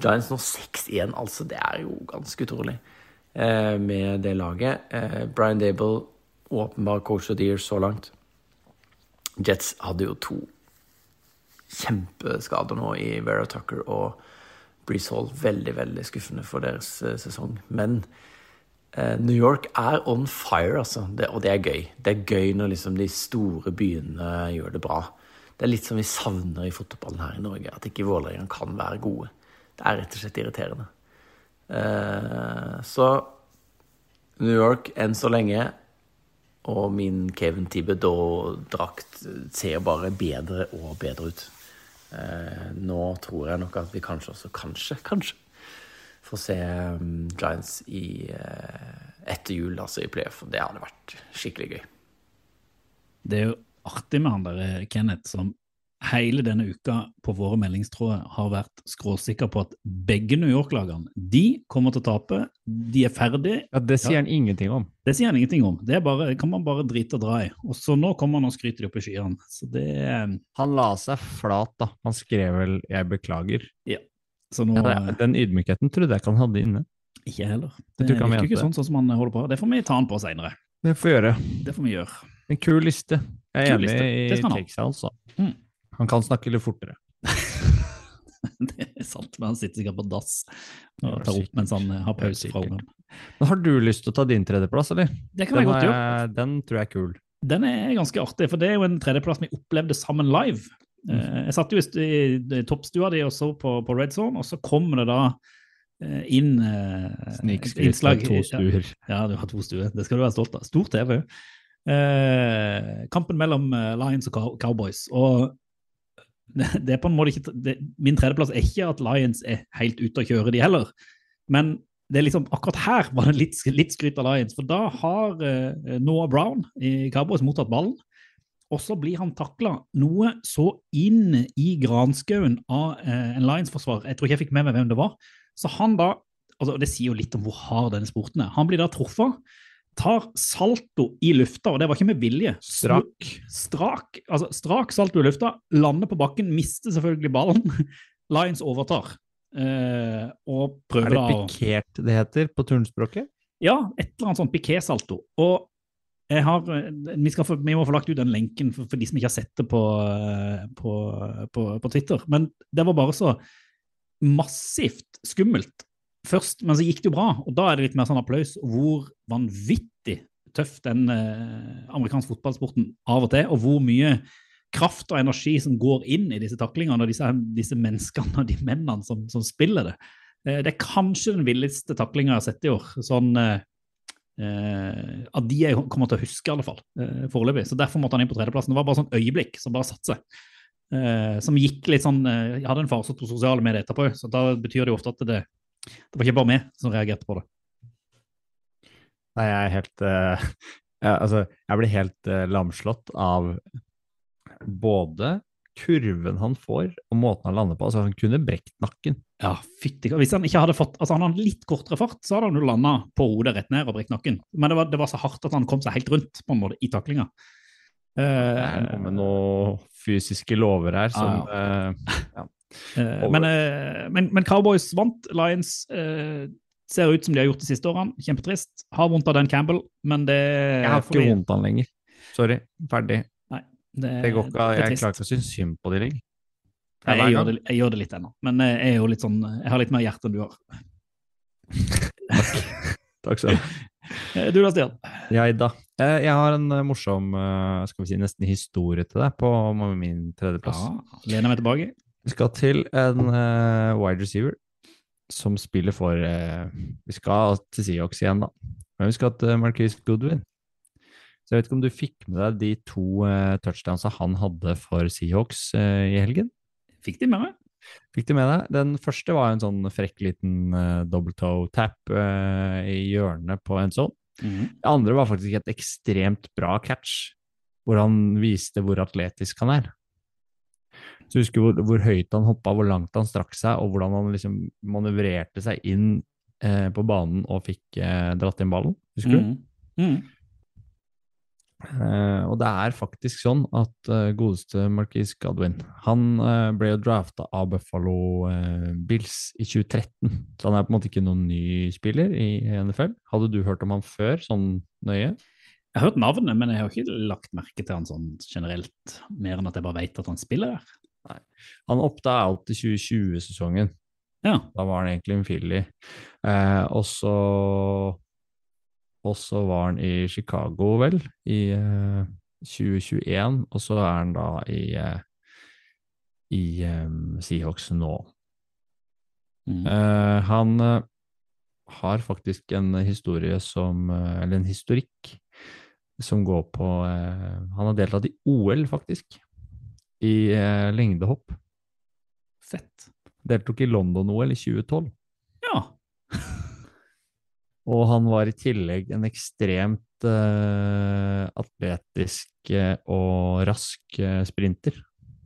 Giants nå 6-1, altså. Det er jo ganske utrolig eh, med det laget. Eh, Brian Dable, åpenbar coach of the year så langt. Jets hadde jo to kjempeskader nå i Vera Tucker og Breeze Hall. Veldig, veldig skuffende for deres eh, sesong. Men New York er on fire, altså. Det, og det er gøy. Det er gøy når liksom de store byene gjør det bra. Det er litt som vi savner i fotballen her i Norge, at ikke Vålerenga kan være gode. Det er rett og slett irriterende. Uh, så New York enn så lenge, og min Kevin Thibodeau-drakt ser bare bedre og bedre ut. Uh, nå tror jeg nok at vi kanskje også, kanskje, kanskje få se um, Giants i, uh, etter jul, altså i playoff. Det hadde vært skikkelig gøy. Det er jo artig med han der eh, Kenneth, som hele denne uka på våre meldingstråder har vært skråsikker på at begge New York-lagene de kommer til å tape. De er ferdig. Ja, Det sier han ingenting om. Det sier han ingenting om. Det, bare, kan man bare drite og dra i. Og så nå kommer han og skryter de opp i skyene. Så det Han la seg flat, da. Han skrev vel 'jeg beklager'. Ja. Så nå, ja, den ydmykheten trodde jeg ikke han hadde inne. Ikke heller. Det virker ikke sånn, sånn som han holder på. Det får vi ta han på seinere. Det får vi gjøre. Det får vi gjøre. En kul liste. Jeg er Kul enig i Takes altså. Mm. Han kan snakke litt fortere. det er sant, men han sitter sikkert på dass og tar opp mens han eh, har pause fra ungene. Men har du lyst til å ta din tredjeplass, eller? Det kan jeg godt gjøre. den tror jeg er kul. Den er ganske artig, for det er jo en tredjeplass vi opplevde sammen live. Eh, Jeg satt jo i toppstua di og så på, på Red Zone, og så kommer det da eh, inn eh, et Snikskryt innslag- to stuer. Ja, du har to stuer. Det skal du være stolt av. Stor TV. Eh, kampen mellom Lions og Cow- Cowboys. Og det, det er på en måte ikke det, Min tredjeplass er ikke at Lions er helt ute å kjøre, de heller. Men det er liksom, akkurat her var det litt, litt skryt av Lions. For da har eh, Noah Brown i Cowboys mottatt ballen. Og så blir han takla noe så inn i granskauen av eh, en Lions-forsvarer. Jeg tror ikke jeg fikk med meg hvem det var. Så han da altså Det sier jo litt om hvor hard denne sporten er. Han blir da truffet, tar salto i lufta, og det var ikke med vilje. Strak. Strak, altså strak salto i lufta, lander på bakken, mister selvfølgelig ballen. Lions overtar. Eh, og Er prøver det Er det pikert det heter på turnspråket? ja, et eller annet sånn piqué-salto. Og har, vi, skal få, vi må få lagt ut den lenken for, for de som ikke har sett det på, eh, på, på, på Twitter. Men det var bare så massivt skummelt først, men så gikk det jo bra. Og da er det litt mer sånn applaus hvor vanvittig tøff den eh, amerikanske fotballsporten av og til, og hvor mye kraft og energi som går inn i disse taklingene og disse, disse menneskene og de mennene som, som spiller det. Eh, det er kanskje den villeste taklinga jeg har sett i år. Sånn eh, eh, Av de jeg kommer til å huske, i alle fall, eh, foreløpig. Så derfor måtte han inn på tredjeplassen. Det var bare sånn øyeblikk som bare satte seg. Eh, som gikk litt sånn eh, Jeg hadde en fase på sosiale medier etterpå, så da betyr det jo ofte at det, det var ikke bare meg som reagerte på det. Nei, jeg er helt uh, jeg, Altså, jeg blir helt uh, lamslått av både kurven han får, og måten han lander på. Altså, han kunne brekt nakken. Ja, fytti Hvis han ikke hadde fått Altså, han hadde litt kortere fart, så hadde han jo landa på hodet rett ned og brekt nakken. Men det var, det var så hardt at han kom seg helt rundt på en måte i taklinga. Det Eh, er noe med noen fysiske lover her som eh, Eh, men, men, men Cowboys vant. Lions ser ut som de har gjort de siste årene. Kjempetrist. Har vondt av Dan Campbell, men det Jeg har ikke vondt av han lenger. Sorry. Ferdig. Det, Det går ikke, er jeg klarer ikke å synes synd på de lenger. Nei, jeg, gjør det, jeg gjør det litt ennå, men jeg er jo litt sånn Jeg har litt mer hjerte enn du har. Takk skal du ha. Eh, Du da, Stian? Jeg da. Eh, Jeg har en eh, morsom eh, skal vi si, nesten historie til deg på min tredjeplass. Ja, lener meg tilbake. Vi skal til en uh, wide receiver som spiller for uh, Vi skal til Seahawks igjen, da. Men vi skal til Marquise Goodwin. Så jeg vet ikke om du fikk med deg de to uh, touchdownsa han hadde for Seahawks eh, i helgen? Fikk de med meg? Fikk de med deg? Den første var en sånn frekk liten uh, double toe tap eh, i hjørnet på en sånn. Det andre var faktisk et ekstremt bra catch, hvor han viste hvor atletisk han er. Så husker hvor, hvor høyt han hoppa, hvor langt han strakk seg, og hvordan han liksom manøvrerte seg inn eh, på banen og fikk eh, dratt inn ballen. Husker du? Mm Mhm. Eh, og det er faktisk sånn at eh, godeste Marquise Godwin Han eh, ble jo drafta av Buffalo Bills i 2013, så han er på en måte ikke noen ny spiller i NFL. Hadde du hørt om han før, sånn nøye? Jeg har hørt navnet, men jeg har ikke lagt merke til han sånn generelt, mer enn at jeg bare vet at han spiller der. Nei. Han opta out i 2020-sesongen. Ja. Da var han egentlig en filly. Eh, og så og så var han i Chicago, vel, i eh, 2021. Og så er han da i, eh, i eh, Seahawks nå. Mm. Eh, han eh, har faktisk en historie som eh, Eller en historikk som går på eh, Han har deltatt i OL, faktisk. I eh, lengdehopp. Fett. Deltok i London-OL i 2012. Ja. Og han var i tillegg en ekstremt uh, atletisk eh, og rask eh, sprinter,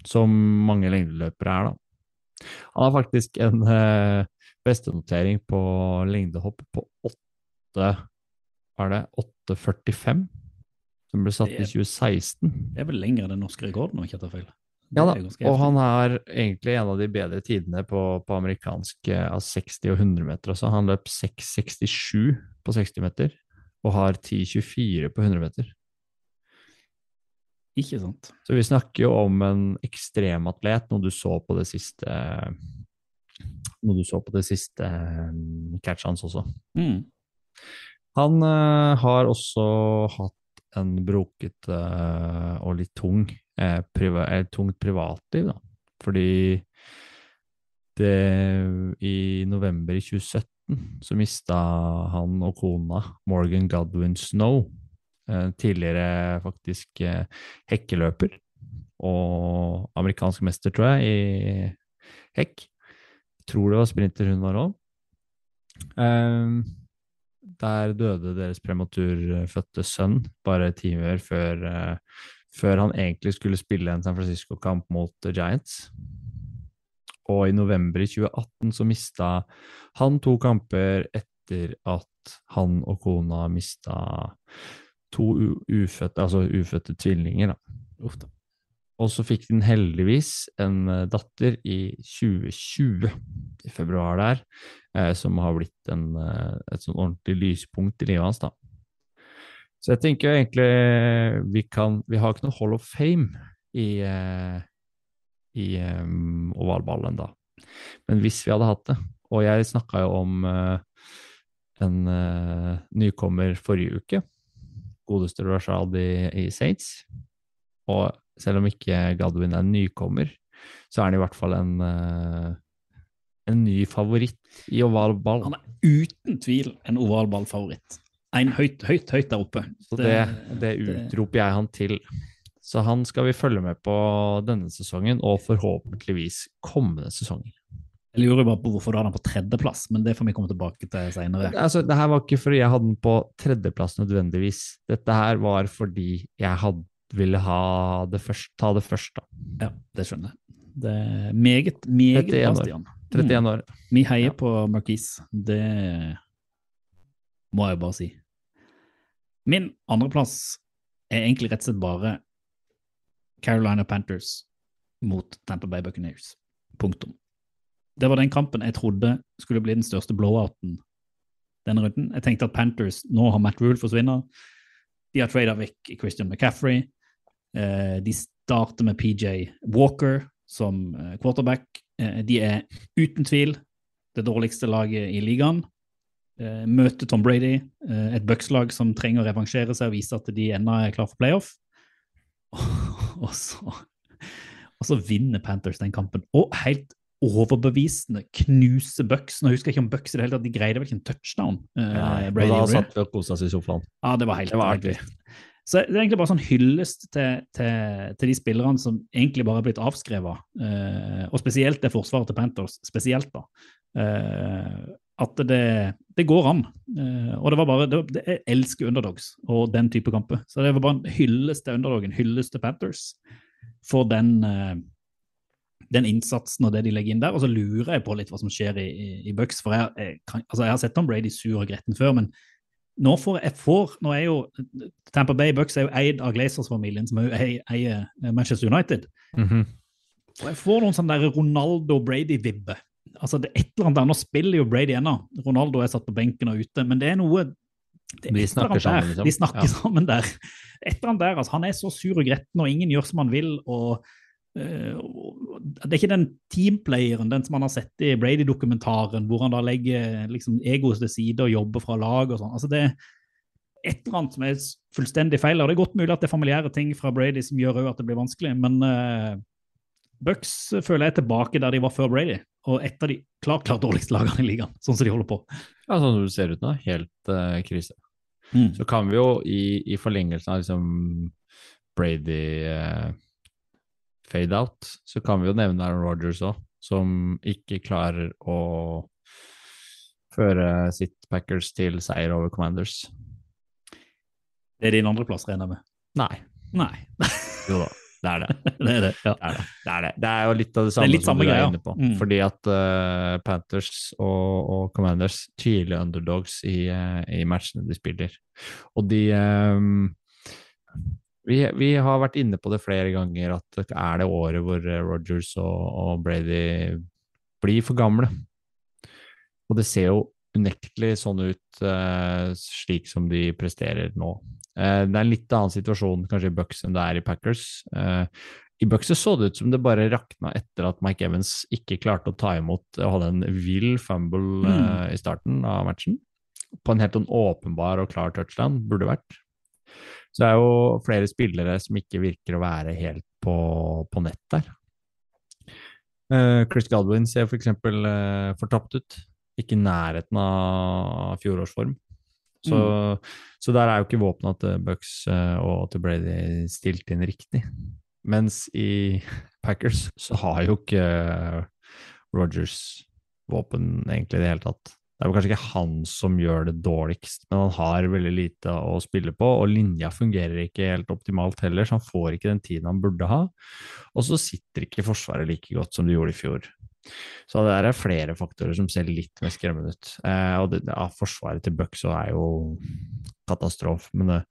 som mange lengdeløpere er, da. Han har faktisk en uh, bestenotering på lengdehopp på 8 Er det 8,45? Som ble satt Det i er- 2016. Det er vel lenger enn den norske rekorden, om jeg ikke tar feil. Ja da, og han er egentlig en av de bedre tidene på, på amerikansk eh, av 60 og 100 meter også. Han løp 6,67 på 60 meter, og har 10,24 på 100 meter. Ikke sant. Så vi snakker jo om en ekstrematlet, noe du så på det siste Noe du så på det siste eh, catchet hans også. Mm. Han eh, har også hatt en brokete eh, og litt tung, eh, priva eh, tungt privatliv, da. Fordi det i november i 2017 så mista han og kona Morgan Godwin Snow, eh, tidligere faktisk eh, hekkeløper og amerikansk mester, tror jeg, i hekk. Tror det var sprinter hun var òg. Der døde deres prematurfødte sønn bare timer før, eh, før han egentlig skulle spille en San Francisco-kamp mot The Giants. Og i november i 2018 så mista han to kamper etter at han og kona mista to ufødte, altså ufødte tvillinger. Da. Og så fikk den heldigvis en eh, datter i 2020, i februar der, som har blitt en, eh, et sånn ordentlig lyspunkt i livet hans, da. Så jeg tenker egentlig vi kan Vi har ikke noe Hall of Fame i, eh, i um, ovalballen da. Men hvis vi hadde hatt det Og jeg snakka jo om uh, en uh, nykommer forrige uke, godeste Rashad i, i Saints. Og selv om ikke Godwin er en nykommer, så er han i hvert fall en, eh, en ny favoritt i oval ball. Han er uten tvil en ovalballfavoritt. En høyt, høyt, høyt der oppe. Så det, det utroper jeg han til. Så han skal vi følge med på denne sesongen, og forhåpentligvis kommende sesonger. Jeg lurer bare på hvorfor du har den på tredjeplass, men det får vi komme tilbake til senere. Altså, det her var ikke fordi jeg hadde den på tredjeplass nødvendigvis. Dette her var fordi jeg hadde, ville ha det først, ta det først, da. Ja, det skjønner jeg. Det er meget, meget 31 bra. Stian. 31 år. Vi heier Ja. på Marquise. Det må jeg bare si. Min andreplass er egentlig rett og slett bare Carolina Panthers mot Tampa Bay Buccaneers. Punktum. Det var den kampen jeg trodde skulle bli den største blowouten denne runden. Jeg tenkte at Panthers nå har Matt Rule forsvinner. De har trada vekk Christian McCaffrey. Eh, de starter med PJ Walker som eh, quarterback. Eh, de er uten tvil det dårligste laget i ligaen. Eh, møter Tom Brady, et Bucks-lag som trenger å revansjere seg og vise at de ennå er klar for playoff. og, så, og så vinner Panthers den kampen. Og helt overbevisende knuse Bucks. Nå husker jeg ikke om Bucks i det hele tatt, de greide vel ikke en touchdown. eh, Brady da satt vi og kosa oss i sofaen. Ja, det var helt, Det var helt. Så det er egentlig bare sånn hyllest til, til, til de spillerne som egentlig bare er blitt avskrevet, eh, og spesielt det forsvaret til Panthers, spesielt da. Eh, at det, det går an. Eh, og det var bare, det, det, Jeg elsker underdogs og den type kamper. Så det var bare en hyllest til underdogen, hyllest til Panthers for den, eh, den innsatsen og det de legger inn der. Og så lurer jeg på litt hva som skjer i, i, i Bucks, for jeg, jeg, kan, altså jeg har sett Tom Brady sur og gretten før, men nå får jeg får, nå er jo Tampa Bay Bucks er jo eid av Glazers-familien, som eier Manchester United. Mhm. Og jeg får noen sånne der Ronaldo-Brady-vibbe. Altså, det er et eller annet der. Nå spiller jo Brady ennå. Ronaldo er satt på benken og ute, men det er noe det er De snakker sammen, liksom. De snakker Ja. sammen der. Et eller annet der, altså, Han er så sur og gretten, og ingen gjør som han vil. eh, og det er ikke den teamplayeren, den som han har sett i Brady-dokumentaren, hvor han da legger liksom, egoet til side og jobber fra lag og sånn. Altså, det er et eller annet som er fullstendig feil. og Det er godt mulig at det er familiære ting fra Brady som gjør at det blir vanskelig, men uh, Bucks føler jeg er tilbake der de var før Brady, og et av de klart, klart dårligste lagene i ligaen, sånn som de holder på. Ja, sånn som det ser ut nå, helt uh, krise. Så kan vi jo i, i forlengelsen av liksom Brady eh, fade out, så kan vi jo nevne Aaron Rodgers òg, som ikke klarer å føre sitt Packers til seier over Commanders. Det er din andreplass, regner jeg med? Nei. Nei, Jo da, det er det. det er det. ja. Det er det. Det er, det. Det er jo litt av det samme litt som du er inne på. Mm. Fordi at uh, Panthers og, og Commanders tydelige underdogs i, uh, i matchene de spiller. Og de ehm, vi, vi har vært inne på det flere ganger at er det året hvor Rogers Rodgers og, og Brady blir for gamle. Og det ser jo unektelig sånn ut eh, slik som de presterer nå. Eh, det er en litt annen situasjon kanskje i Bucks enn det er i Packers. Eh, I Bucks så, det ut som det bare rakna etter at Mike Evans ikke klarte å ta imot og hadde en vill fumble mm. i starten av matchen. På en helt sånn åpenbar og klar touchdown, burde vært. Så det er jo flere spillere som ikke virker å være helt på, på nett der. Uh, Chris Godwin ser for eksempel eh, fortapt ut. Ikke i nærheten av fjorårsform. Så, så der er jo ikke våpna til Bucks uh, og til Brady stilt inn riktig. Mens i Packers så har jo ikke Rogers våpen egentlig i det hele tatt. Det er vel kanskje ikke han som gjør det dårligst, men han har veldig lite å spille på, og linja fungerer ikke helt optimalt heller, så han får ikke den tiden han burde ha. Og så sitter ikke Forsvaret like godt som det gjorde i fjor. Så det er flere faktorer som ser litt mer skremmende ut. Eh, og det, ja, forsvaret til Bucks er jo katastrofe, men det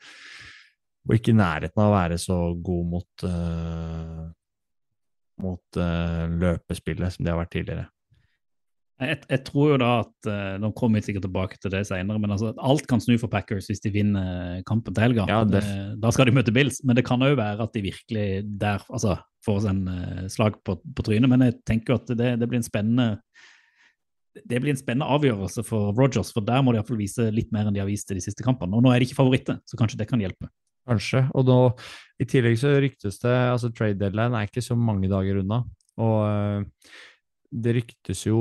og ikke i nærheten av å være så god mot, uh, mot uh, løpespillet som de har vært tidligere. Jeg, jeg tror jo da at eh, Nå kommer vi sikkert tilbake til det senere, men altså, alt kan snu for Packers hvis de vinner kampen til helga. Ja, det- Eh, da skal de møte Bills, men det kan òg være at de virkelig der altså, får seg en eh, slag på, på trynet. Men jeg tenker jo at det, det blir en spennende det blir en spennende avgjørelse for Rogers, for der må de iallfall vise litt mer enn de har vist i de siste kampene. Og nå er de ikke favoritter, så kanskje det kan hjelpe. Kanskje. Og nå, i tillegg så ryktes det altså Trade deadline er ikke så mange dager unna. Og eh, det ryktes jo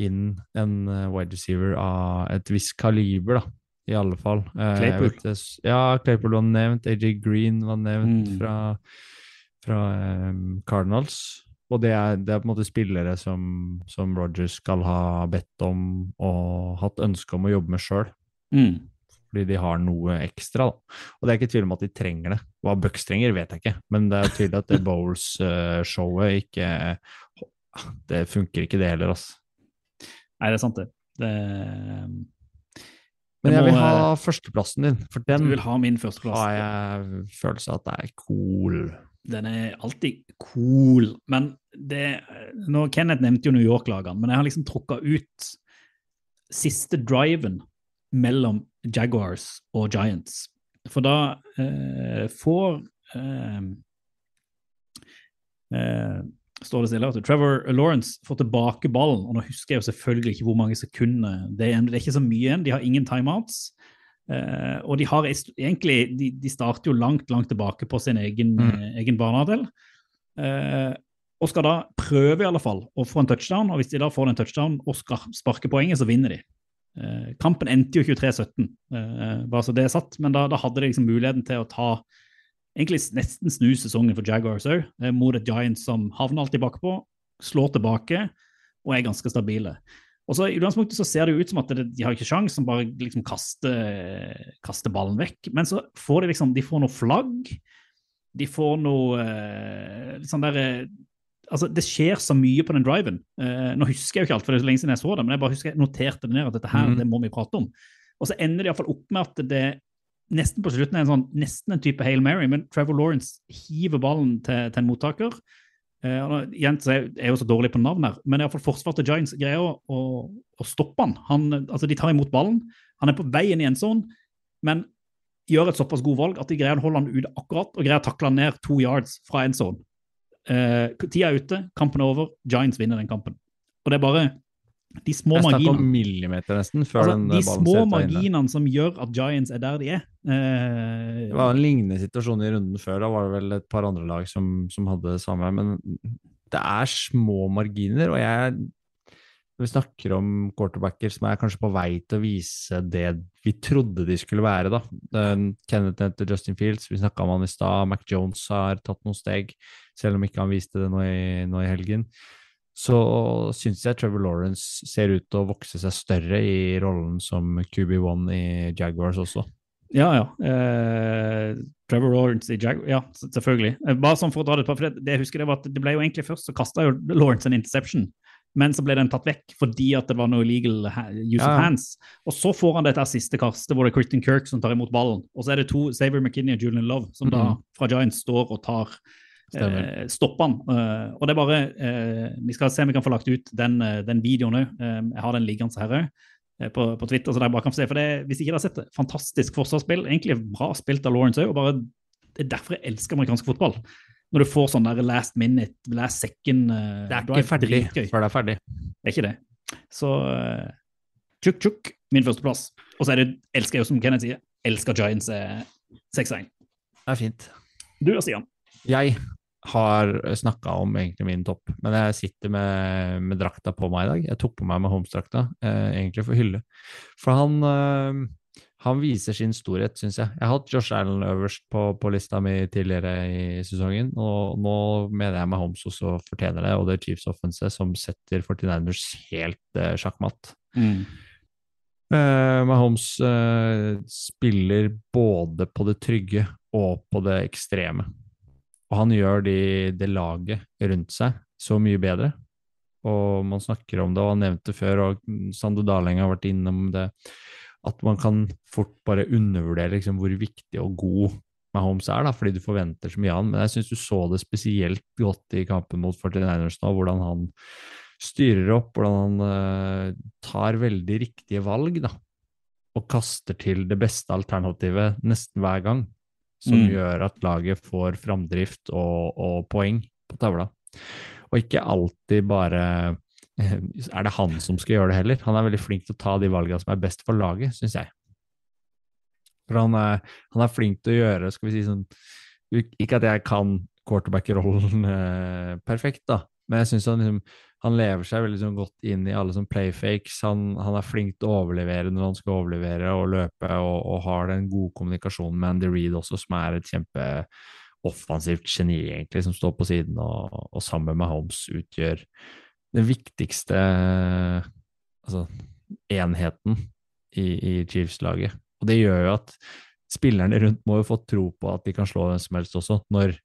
inn en eh, wide receiver av et visst kaliber, da. I alle fall. Eh, Claypool. vet ja, Claypool var nevnt. AJ Green var nevnt Mm. fra, fra um, Cardinals. Og det er, det er på en måte spillere som, som Rogers skal ha bedt om og hatt ønske om å jobbe med sjøl. Mm. Fordi de har noe ekstra. Da. Og det er ikke tvil om at de trenger det. Hva Bucks trenger, vet jeg ikke. Men det er tydelig at det Bowles-showet ikke Det funker ikke, det heller, altså. Nei, det er sant, det. det Men jeg må, vil ha eh, førsteplassen din, for du den vil ha min førsteplass. har jeg følelse av at det er cool. Den er alltid cool. Men det nå, Kenneth nevnte jo New York-lagene, men jeg har liksom trukka ut siste driven mellom Jaguars og Giants. For da eh, får eh, eh, står det stille at Trevor Lawrence får tilbake ballen. og Nå husker jeg jo selvfølgelig ikke hvor mange sekunder det er. Det er ikke så mye igjen. De har ingen timeouts. Uh, og de har egentlig de, de starter jo langt, langt tilbake på sin egen, Mm. eh, egen banehalvdel. Uh, og skal da prøve i alle fall å få en touchdown. Og hvis de da får en touchdown og skal sparke poenget, så vinner de. Uh, kampen endte jo 23-17, eh, bare så det er satt. Men da, da hadde de liksom muligheten til å ta egentlig nesten snu sesongen for Jaguars òg, mot et Giants som havner alltid bakpå, slår tilbake og er ganske stabile. Og så I utgangspunktet så ser det jo ut som at de har ikke sjans, som bare liksom kaster, kaster ballen vekk. Men så får de liksom de får noe flagg. De får noe eh, sånn der, eh, altså Det skjer så mye på den driven. Eh, nå husker jeg jo ikke alt, for det er så lenge siden jeg så det, men jeg bare husker jeg noterte det ned at dette her, mm. det må vi prate om. Og så ender det iallfall opp med at det nesten på slutten er en sånn, nesten en type Hail Mary, men Trevor Lawrence hiver ballen til, til en mottaker. Uh, igjen er jo så dårlig på navn her, men iallfall forsvaret til Giants greier å, å, å stoppe han. han. Altså, de tar imot ballen, han er på vei inn i en sånn, men gjør et såpass god valg at de greier å holde han ute akkurat, og greier å takle han ned to yards fra en Uh, Eh, tida er ute, kampen er over, Giants vinner den kampen. Og det er bare de små Jeg snakker om millimeter nesten før Altså, den de ballen små marginene som gjør at Giants er der de er. Eh, Det var en lignende situasjon i runden før. Da var det vel et par andre lag som, som hadde det samme. Men det er små marginer, og jeg Når vi snakker om quarterbacker som er kanskje på vei til å vise det vi trodde de skulle være, da. Kenneth nevnte Justin Fields, vi snakka om han i stad. Mac Jones har tatt noen steg, selv om ikke han viste det nå i, nå i helgen. Så syns jeg Trevor Lawrence ser ut til å vokse seg større i rollen som QB1 i Jaguars også. Ja, ja. Eh, Trevor Lawrence i Jaguar, Ja, selvfølgelig. Eh, bare sånn for å dra det på, for det, det jeg husker det var at det ble jo egentlig først så kasta jo Lawrence en interception, men så ble den tatt vekk fordi at det var noe illegal use Ja. of hands. Og så får han dette siste kastet hvor det er Christian Kirk som tar imot ballen. Og så er det to, Xavier McKinney og Julian Love, som da Mhm. fra Giants står og tar. Eh, stoppe han. Eh, og det er bare eh, Vi skal se om vi kan få lagt ut den, eh, den videoen òg. jeg har den liggende her òg på, på Twitter. så dere bare kan få se, for det, Hvis ikke dere har sett det, fantastisk forsvarsspill. Egentlig bra spilt av Lawrence òg. Det er derfor jeg elsker amerikansk fotball. Når du får sånn der last minute, last second uh, Det er ikke ferdig Dritgøy. før det er ferdig. Det er ikke det. Så uh, tjukk, tjukk, min førsteplass. Og så er det, elsker jeg jo, som Kenneth sier, elsker Giants eh, 6-1. Det er fint. Du og Stian? Jeg har snakka om egentlig min topp, men jeg sitter med, med drakta på meg i dag. Jeg tok på meg Mahomes-drakta, eh, egentlig for hylle. For han, eh, han viser sin storhet, syns jeg. Jeg har hatt Josh Allen øverst på, på lista mi tidligere i sesongen, og nå mener jeg Mahomes også fortjener det, og det er Chiefs Offense som setter 49ers helt eh, sjakkmatt. Eh, Mahomes uh, spiller både på det trygge og på det ekstreme. Og han gjør de, det laget rundt seg så mye bedre. Og man snakker om det, og han nevnte før, og Sande Daleng har vært innom det, at man kan fort bare undervurdere liksom, hvor viktig og god Mahomes er, da, fordi du forventer så mye av han. Men jeg syns du så det spesielt godt i kampen mot 49ers nå, hvordan han styrer opp, hvordan han uh, tar veldig riktige valg, da. Og kaster til det beste alternativet nesten hver gang. Som Mm. gjør at laget får framdrift og, og poeng på tavla. Og ikke alltid bare er det han som skal gjøre det heller. Han er veldig flink til å ta de valgene som er best for laget, syns jeg. For han er, han er flink til å gjøre, skal vi si sånn Ikke at jeg kan quarterback-rollen eh, perfekt, da, men jeg syns han, liksom, han lever seg veldig sånn godt inn i alle sånn playfakes. Han, han er flink til å overlevere når han skal overlevere og løpe, og, og har den gode kommunikasjonen med Andy Reed også, som er et kjempeoffensivt geni, egentlig, som står på siden og, og sammen med Holmes utgjør den viktigste altså, enheten i, i Chiefs-laget. Og det gjør jo at spillerne rundt må jo få tro på at de kan slå hvem som helst også, når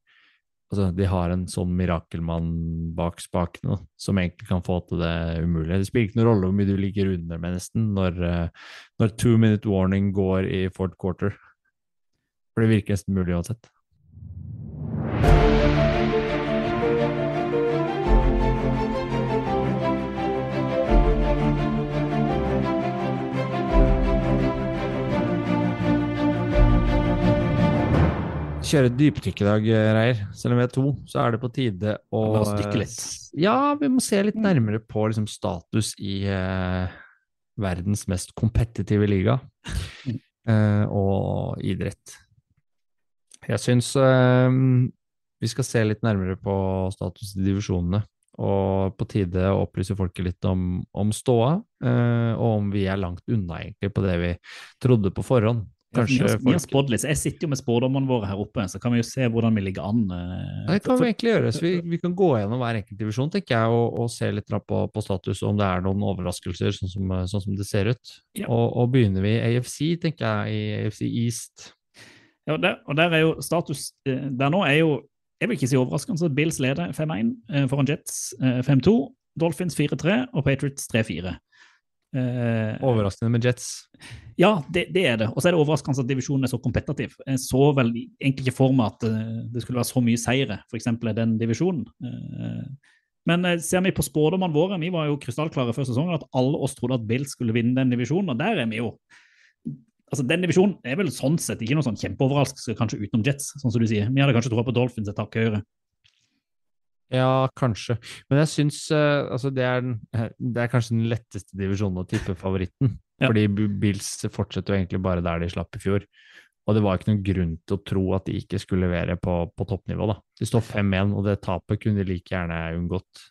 altså, de har en sånn mirakelmann bak spakene som egentlig kan få til det umulige. Det spiller ikke noen rolle hvor mye du ligger under med, nesten, når, eh, når two minute warning går i fourth quarter. For det virker nesten mulig uansett. Kjøre dypdykk i dag, Reier. Selv om vi er to, så er det på tide å La oss dykke litt. Ja, vi må se litt nærmere på liksom, status i eh, verdens mest kompetitive liga eh, og idrett. Jeg syns eh, vi skal se litt nærmere på status i divisjonene. Og på tide å opplyse folket litt om, om ståa, eh, og om vi er langt unna egentlig på det vi trodde på forhånd. Vi Kanskje har, vi har folk spådd litt, så Jeg sitter jo med spådommene våre her oppe, så kan vi jo se hvordan vi ligger an. eh, Det kan for- vi egentlig gjøre. så Vi, vi kan gå gjennom hver enkelt divisjon tenker jeg, og, og se litt på, på status, og om det er noen overraskelser, sånn som, sånn som det ser ut. Ja. Og, og begynner vi i AFC, tenker jeg, i AFC East. Ja, og der, og der er jo status eh, Der nå er jo Jeg vil ikke si overraskende, så Bills leder 5-1 eh, foran Jets eh, 5-2, Dolphins 4-3 og Patriots 3-4. Eh, Overraskende med Jets. ja, det, det er det. Og så er det overraskende at divisjonen er så kompetativ. Jeg så vel egentlig ikke for meg at eh, det skulle være så mye seire, f.eks. i den divisjonen. Eh, men ser vi på spådommene våre, vi var jo krystallklare før sesongen at alle oss trodde at Bill skulle vinne den divisjonen, og der er vi jo Altså, Den divisjonen er vel sånn sett ikke noe sånn kjempeoverraskelse, kanskje utenom Jets, sånn som du sier. Vi hadde kanskje troa på Dolphins et hakk høyere. Ja, kanskje. Men jeg syns eh, altså det, er, det er kanskje den letteste divisjonen å tippe favoritten. Ja. Fordi Bills fortsetter jo egentlig bare der de slapp i fjor. Og det var ikke noen grunn til å tro at de ikke skulle levere på, på toppnivå. da. De står 5-1, og det tapet kunne de like gjerne unngått.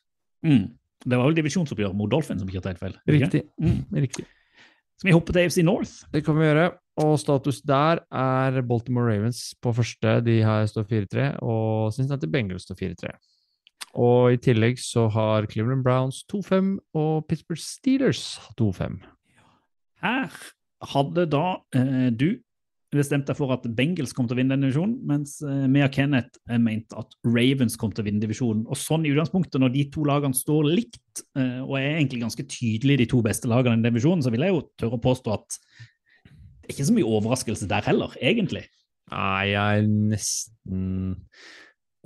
Mm. Det var vel divisjonsoppgjør mot Dolphin, som ikke har tatt feil. Riktig. Mm. Riktig. Skal vi hoppe til AFC North. Det kan vi gjøre. Og status der er Baltimore Ravens på første, de har står 4-3, og Cincinnati Bengals står 4-3. Og i tillegg så har Cleveland Browns 2-5 og Pittsburgh Steelers 2-5. Her hadde da eh, du bestemt deg for at Bengals kom til å vinne den divisjonen, mens eh, vi og Kenneth eh, mente at Ravens kom til å vinne divisjonen. Og sånn i utgangspunktet, når de to lagene står likt, eh, og er egentlig ganske tydelig de to beste lagene i den divisjonen, så vil jeg jo tørre å påstå at det er ikke så mye overraskelse der heller, egentlig. Nei, jeg er nesten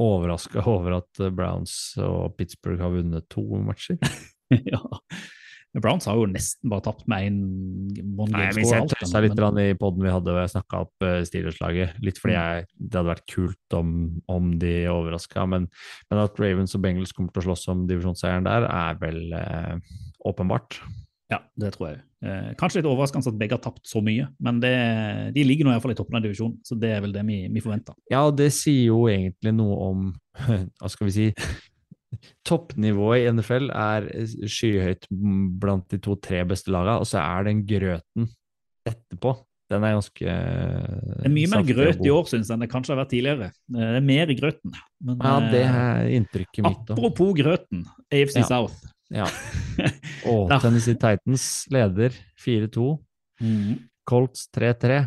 overraska over at Browns og Pittsburgh har vunnet to matcher. ja. Browns har jo nesten bare tapt med én one game score. alt, tøysa litt i poden vi hadde, og jeg snakka opp uh, Steelers-laget, litt fordi jeg, det hadde vært kult om, om de overraska, men, men at Ravens og Bengals kommer til å slåss om divisjonsseieren der, er vel eh, åpenbart. Ja, det tror jeg. Eh, kanskje litt overraskende at begge har tapt så mye, men det, de ligger nå iallfall i toppen av divisjonen, så det er vel det vi, vi forventer. Ja, og det sier jo egentlig noe om Hva skal vi si Toppnivået i NFL er skyhøyt blant de to-tre beste lagene, og så er den grøten etterpå. Den er ganske Det er mye mer grøt i år, syns jeg, enn det kanskje har vært tidligere. Eh, Det er mer i grøten. Men, Ja, det eh, er inntrykket mitt. apropos grøten, AFC Ja. South. Ja. Og oh, Tennessee Titans leder 4-2. Colts 3-3.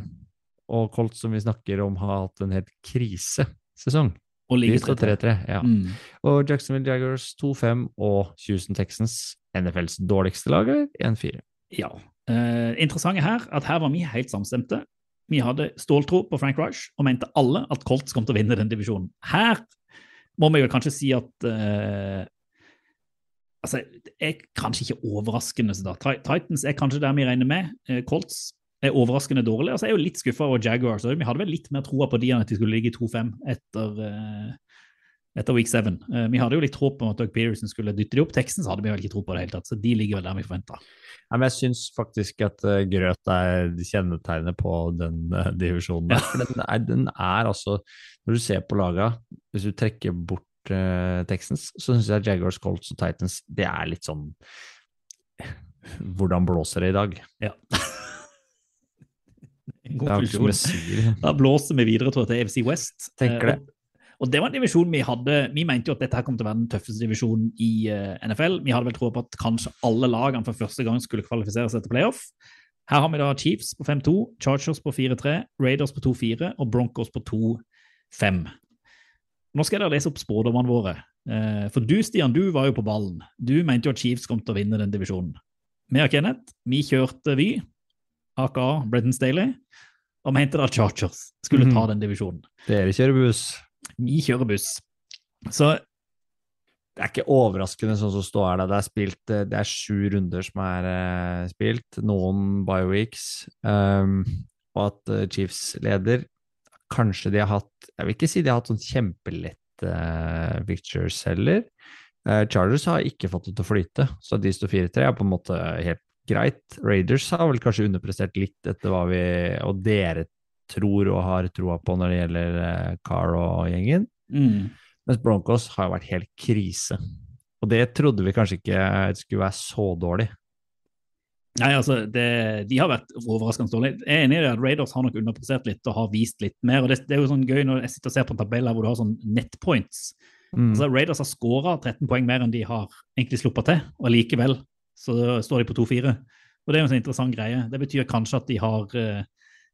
Og Colts, som vi snakker om, har hatt en helt krisesesong. Og ligger 3-3. 3-3. Ja. Mm. Og Jacksonville Jaggers 2-5 og Houston Texans, NFLs dårligste lag, er 1-4. Ja. Eh, interessante her at her var vi helt samstemte. Vi hadde ståltro på Frank Rush og mente alle at Colts kom til å vinne den divisjonen. Her må vi vel kanskje si at eh, altså, Det er kanskje ikke overraskende. så da. Titans er kanskje der vi regner med. Eh, Colts er overraskende dårlig. Altså, jeg er jo litt skuffa over Jaguars. Vi hadde vel litt mer troa på de enn at de skulle ligge i 2-5 etter, eh, etter week 7. Eh, vi hadde jo litt håp om at Doug Peterson skulle dytte de opp. Texans hadde vi vel ikke tro på det hele tatt, så de ligger vel der vi forventa. Ja, men jeg syns faktisk at grøt er kjennetegnet på den divisjonen. Ja. Den er, den er altså Når du ser på laga, hvis du trekker bort uh, Texans, så syns jeg Jaguars, Colts og Titans det er litt sånn Hvordan blåser det i dag? Ja. Konklusjon. Da blåser vi videre tror jeg, til AFC West. Tenker Eh, det. Og det var en divisjon vi hadde Vi mente jo at dette her kom til å være den tøffeste divisjonen i eh, NFL. Vi hadde vel tro på at kanskje alle lagene for første gang skulle kvalifisere seg til playoff. Her har vi da Chiefs på 5-2, Chargers på 4-3, Raiders på 2-4 og Broncos på 2-5. Nå skal jeg lese opp spådommene våre. Eh, For du, Stian, du var jo på ballen. Du mente jo at Chiefs kom til å vinne den divisjonen. Vi og Kenneth, vi kjørte Vy, aka Brenton Staley, og mente at Chargers skulle ta den divisjonen. Dere kjører buss. Vi kjører buss. Så Det er ikke overraskende sånn som står her. Det er, spilt, eh, det er sju runder som er eh, spilt, noen bioweeks, um, og at Chiefs leder. Kanskje de har hatt Jeg vil ikke si de har hatt sånn kjempelette uh, pictures heller. Uh, Chargers har ikke fått det til å flyte, så de står 4-3 er på en måte helt greit. Raiders har vel kanskje underprestert litt etter hva vi og dere tror og har troa på når det gjelder uh, Carl og gjengen. mm, Mens Broncos har jo vært helt krise. Og det trodde vi kanskje ikke skulle være så dårlig. Nei, altså, det, De har vært overraskende dårlige. Jeg er enig i at Raiders har nok underprestert litt og har vist litt mer. og Det, det er jo sånn gøy når jeg sitter og ser på en tabell her hvor du har sånn nettpoints. Mm. Altså, Raiders har skåra 13 poeng mer enn de har egentlig sluppet til, og likevel så står de på 2-4. Og Det er jo en sånn interessant greie. Det betyr kanskje at de har eh,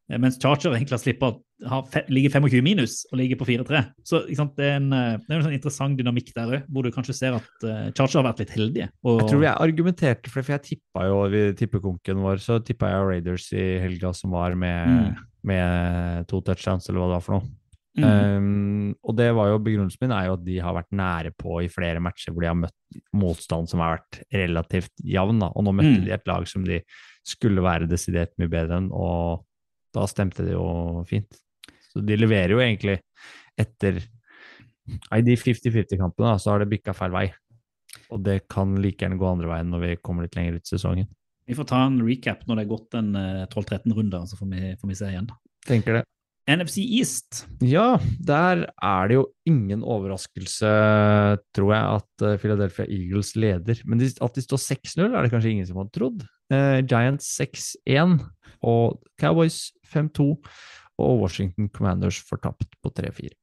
Mens Charger egentlig har slipper, har ligge ligger 25 minus og ligger på 4-3. Så sant, det er en, eh, det er en sånn interessant dynamikk der òg, hvor du kanskje ser at uh, Charger har vært litt heldige. Og, Jeg tror jeg argumenterte for det, for jeg tippa jo i tippekonken vår, så tippa jeg Raiders i helga som var med, Mm. med to touchdowns, eller hva det var for noe. Mm. Um, og det var jo begrunnelsen min er jo at de har vært nære på i flere matcher hvor de har møtt motstand som har vært relativt jevn. Og nå møtte Mm. de et lag som de skulle være desidert mye bedre enn, og da stemte det jo fint. Så de leverer jo egentlig etter I de 50-50-kampene da, så har det bikka feil vei. Og det kan like gjerne gå andre veien når vi kommer litt lenger ut i sesongen. Vi får ta en recap når det er gått en eh, 12-13 runder, så får vi, får vi se igjen. Tenker det. NFC East. Ja, der er det jo ingen overraskelse, tror jeg, at eh, Philadelphia Eagles leder. Men at de står 6-0, er det kanskje ingen som hadde trodd. Eh, Giants 6-1 og Cowboys 5-2 og Washington Commanders fortapt på 3-4.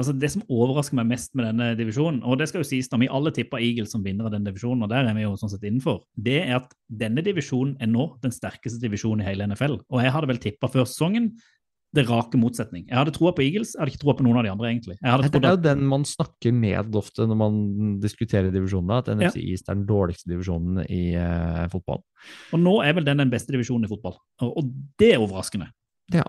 Altså Det som overrasker meg mest med denne divisjonen, og det skal jo sies da vi alle tipper Eagles som vinner av denne divisjonen, og der er vi jo sånn sett innenfor, det er at denne divisjonen er nå den sterkeste divisjonen i hele NFL. Og jeg hadde vel tippa før sesongen det rake motsetning. Jeg hadde troa på Eagles, jeg hadde ikke troa på noen av de andre, egentlig. Det er jo den man snakker ned ofte når man diskuterer divisjonene, at NFC East er den dårligste divisjonen i uh, fotball. og nå er vel den den beste divisjonen i fotball. Og, og det er overraskende. Ja.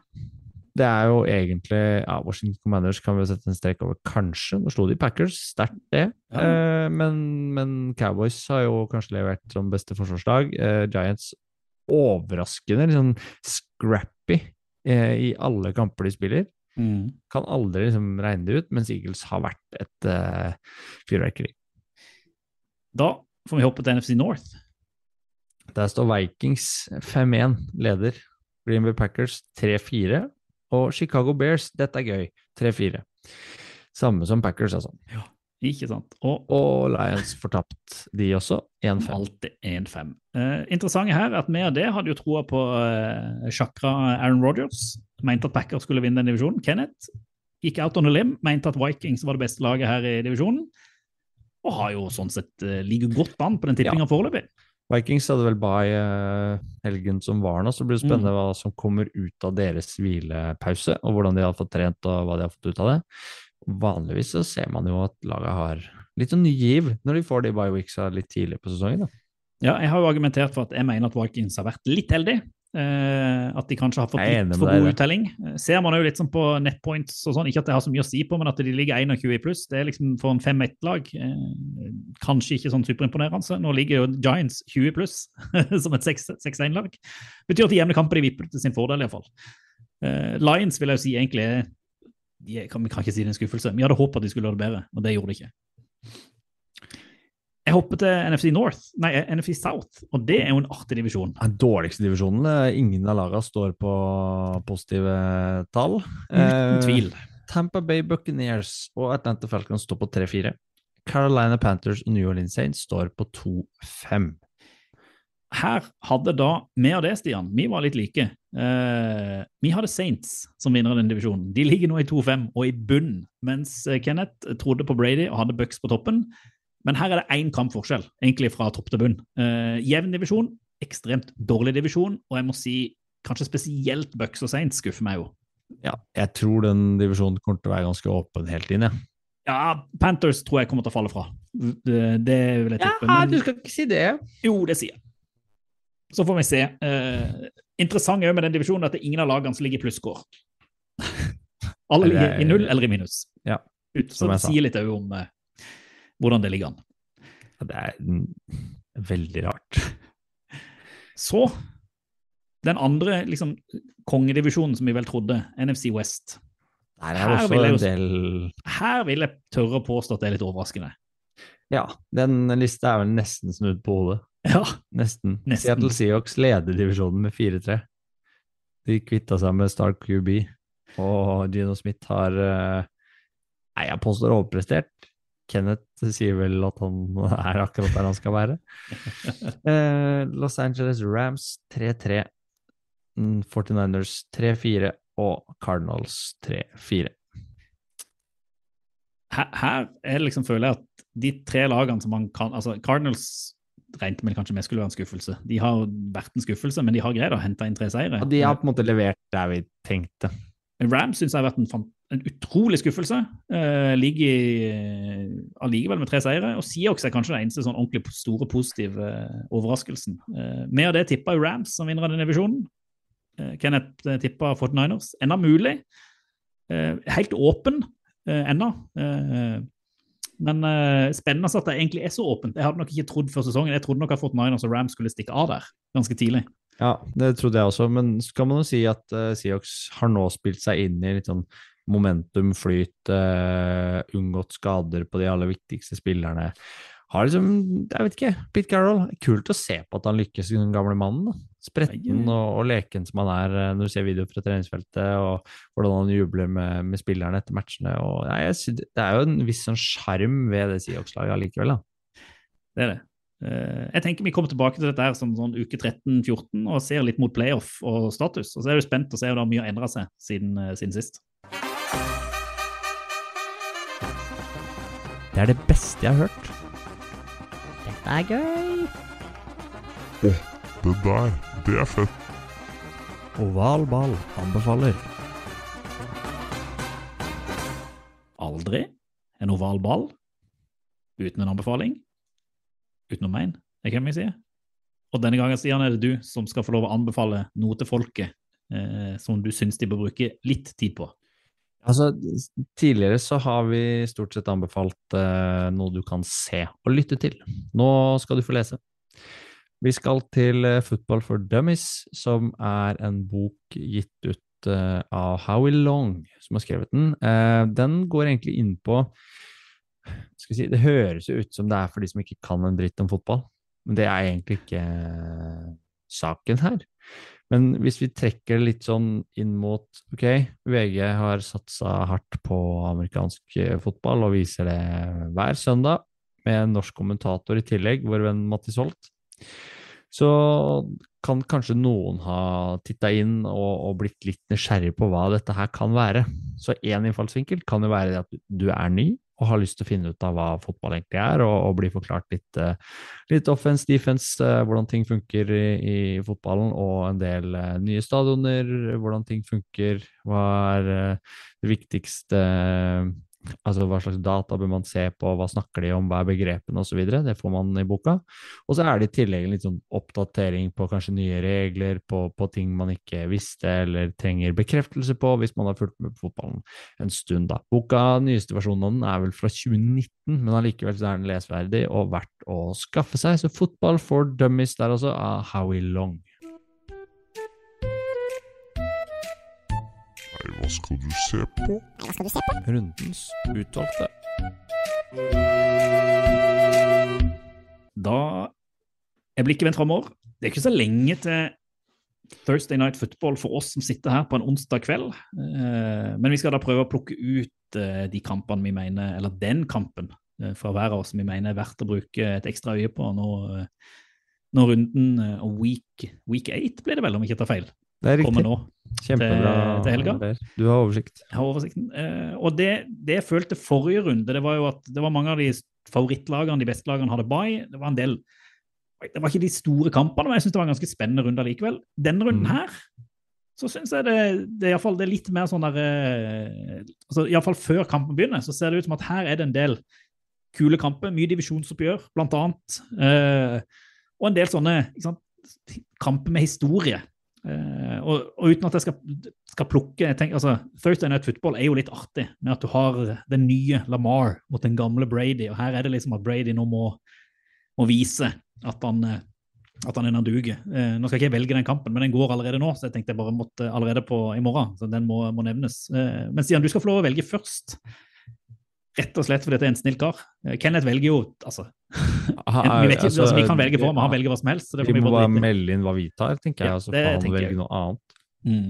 Det er jo egentlig ja, Washington Commanders kan vi jo sette en strek over, kanskje. Nå slo de Packers, sterkt det. Ja. Eh, men, men Cowboys har jo kanskje levert som beste forsvarslag. Eh, Giants overraskende liksom scrappy i alle kamper de spiller. Kan aldri liksom regne det ut, mens Eagles har vært et uh, fyrverkeri. Da får vi hoppe til NFC North. Der står Vikings 5-1 leder. Green Packers 3-4. Og Chicago Bears, dette er gøy, 3-4. Samme som Packers, altså. Ikke sant? Og Og Lions fortapt, de også. 1-5. alltid 1-5. Eh, interessant her er at vi av det hadde jo troa på eh, Chakra Aaron Rodgers. Mente at Packers skulle vinne den divisjonen. Kenneth gikk out on a limb, mente at Vikings var det beste laget her i divisjonen. Og har jo sånn sett eh, ligget godt an på den tippinga foreløpig. Vikings hadde vel bye eh, helgen som var nå, så det blir spennende hva som kommer ut av deres hvilepause, og hvordan de har fått trent og hva de har fått ut av det. Vanligvis så ser man jo at laget har litt sånn ny giv når de får de bye weeksa litt tidlig på sesongen. da. Ja, jeg har jo argumentert for at jeg mener at Vikings har vært litt heldige. Eh, at de kanskje har fått litt for god uttelling. Eh, ser man jo litt sånn på netpoints og sånn, ikke at det har så mye å si på, men at de ligger 21 i pluss, det er liksom for en 5-1-lag eh, kanskje ikke sånn superimponerende. Nå ligger jo Giants 20 i pluss som et 6-1-lag. Betyr at de jevne kamper de vipper til sin fordel, iallfall. Eh, Lions vil jeg jo si egentlig er er, kan, Vi kan ikke si det er en skuffelse. Vi hadde håpet at de skulle gjøre det bedre, og det gjorde de ikke. Jeg hopper til NFC North, nei, NFC South, og det er jo en artig divisjon. Den dårligste divisjonen. eh, Ingen av lagene står på positive tall. Uten Eh, tvil. Tampa Bay Buccaneers og Atlanta Falcons står på 3-4. Carolina Panthers og New Orleans Saints står på 2-5. Her hadde da vi og det, Stian, vi var litt like. Eh, vi hadde Saints som vinner i den divisjonen. De ligger nå i 2-5 og i bunn, mens eh, Kenneth trodde på Brady og hadde Bucks på toppen. Men her er det én kampforskjell, egentlig fra topp til bunn. Eh, jevn divisjon, ekstremt dårlig divisjon, og jeg må si kanskje spesielt Bucks og Saints skuffer meg jo. Ja, jeg tror den divisjonen kommer til å være ganske åpen helt inn, jeg. Ja, Panthers tror jeg kommer til å falle fra. Det, det vil jeg tippe. Ja, men- du skal ikke si det. Jo, det sier jeg. Så får vi se. Eh, interessant er jo med den divisjonen at det er ingen av lagene som ligger i plusskår. Alle ligger i null eller i minus. Ja, Ut, så det sier litt òg om eh, hvordan det ligger an. Det er veldig rart. Så den andre liksom, kongedivisjonen som vi vel trodde, NFC West. Er Her vil jeg del Her vil jeg tørre å påstå at det er litt overraskende. Ja, den lista er vel nesten snudd på hodet. Ja, Nesten. Nesten. Seattle Seahawks leder divisjonen med 4-3. De kvitta seg med Stark QB, og Gino Smith har eh, Nei, jeg påstår overprestert. Kenneth sier vel at han er akkurat der han skal være. Eh, Los Angeles Rams 3-3. Mm, 49ers 3-4 og Cardinals 3-4. her, her er liksom, føler jeg at de tre lagene som man kan altså Cardinals regnet med kanskje vi skulle være en skuffelse. De har vært en skuffelse, men de har greid å hente inn tre seire. Og de har på en måte levert der vi tenkte. Rams syns jeg har vært en, en utrolig skuffelse. Uh, ligger eh, allikevel med tre seire. Og Seahawks er kanskje den eneste sånn ordentlig store positive eh, overraskelsen. Uh, med av det tippa jo Rams som vinner av den divisjonen. Uh, Kenneth uh, tippa 49ers. Enda mulig. Eh, helt åpen uh, ennå. Men uh, spennende at det egentlig er så åpent. Jeg hadde nok ikke trodd før sesongen. Jeg trodde nok at Fort Niners og Rams skulle stikke av der ganske tidlig. Ja, det trodde jeg også, men så kan man jo si at uh, Seahawks har nå spilt seg inn i litt sånn momentum, flyt, uh, unngått skader på de aller viktigste spillerne. Har liksom, jeg vet ikke, Pete Carroll, kult å se på at han lykkes, den gamle mannen. da. Spretten og, og leken som han er eh, når du ser videoer fra treningsfeltet, og hvordan han jubler med, med spillerne etter matchene. Og, nei, jeg synes, det er jo en viss sånn sjarm ved det Seahawks-laget allikevel. da. Det er det. Eh, Jeg tenker Vi kommer tilbake til dette her som sånn uke 13-14 og ser litt mot playoff og status. Og så er du spent og ser om det mye har endra seg siden, eh, siden sist. Det er det beste jeg har hørt. Dette er gøy. Det der, det er fett. Oval ball anbefaler. Aldri en oval ball uten en anbefaling. Utenom én, det kan vi si. Og denne gangen Stian, er det du som skal få lov å anbefale noe til folket eh, som du syns de bør bruke litt tid på. Altså, tidligere så har vi stort sett anbefalt eh, noe du kan se og lytte til. Nå skal du få lese. Vi skal til eh, Football for Dummies, som er en bok gitt ut eh, av Howie Long, som har skrevet den. Eh, den går egentlig inn på si, Det høres jo ut som det er for de som ikke kan en dritt om fotball, men det er egentlig ikke saken her. Men hvis vi trekker det litt sånn inn mot Ok, VG har satsa hardt på amerikansk fotball og viser det hver søndag, med en norsk kommentator i tillegg, vår venn Mattis Holt. Så kan kanskje noen ha titta inn og, og blitt litt nysgjerrig på hva dette her kan være. Så én innfallsvinkel kan jo være at du er ny og har lyst til å finne ut av hva fotball egentlig er, og, og bli forklart litt, eh, litt offense, defense, eh, hvordan ting funker i, i fotballen, og en del eh, nye stadioner, hvordan ting funker, hva er det viktigste Altså hva slags data bør man se på, hva snakker de om, hva er begrepene osv. Det får man i boka. Og så er det i tillegg litt sånn oppdatering på kanskje nye regler, på, på ting man ikke visste eller trenger bekreftelse på hvis man har fulgt med på fotballen en stund, da. Boka, nyeste versjonen av den, er vel fra 2019, men allikevel så er den lesverdig og verdt å skaffe seg. Så fotball for Dummies der også, av Howie Long. Skal du se på? Hva skal du se på? Rundens utvalgte. Da er blikket vendt framover. Det er ikke så lenge til Thursday Night Football for oss som sitter her på en onsdag kveld. Eh, Men vi skal da prøve å plukke ut eh, de kampene vi mener, eller den kampen eh, fra hver av oss som vi mener er verdt å bruke et ekstra øye på nå, når runden og week, week 8 ble det vel, om jeg ikke tar feil, Det er kommer riktig. nå. Kjempebra. til- til helga. Du har oversikt. Jeg har oversikten. Eh, og det, det jeg følte forrige runde, det var jo at det var mange av de favorittlagene, de beste lagene, hadde bye. Det var en del Det var ikke de store kampene, men jeg syns det var en ganske spennende runde likevel. Denne runden mm. her så syns jeg det, det, er iallfall det er litt mer sånn der eh, altså Iallfall før kampen begynner, så ser det ut som at her er det en del kule kamper. Mye divisjonsoppgjør, blant annet. Eh, og en del sånne sant, kamper med historie. Eh, og, og uten at jeg skal, skal plukke jeg tenker, altså, Thursday Night Football er jo litt artig med at du har den nye Lamar mot den gamle Brady. og Her er det liksom at Brady nå må, må vise at han, eh, at han er en duger. Uh, nå skal ikke jeg velge den kampen, men den går allerede nå, så jeg tenkte jeg bare måtte allerede på i morgen. så den må, må nevnes. Uh, men Stian, du skal få lov å velge først. Rett og slett fordi det er en snill kar. Eh, Kenneth velger jo altså, vi, vet ikke, altså, vi kan velge for, men han velger hva som helst. så det Vi får vi må bare melde inn hva vi tar, tenker jeg, Ja, og så det for han velger noe annet. Mm.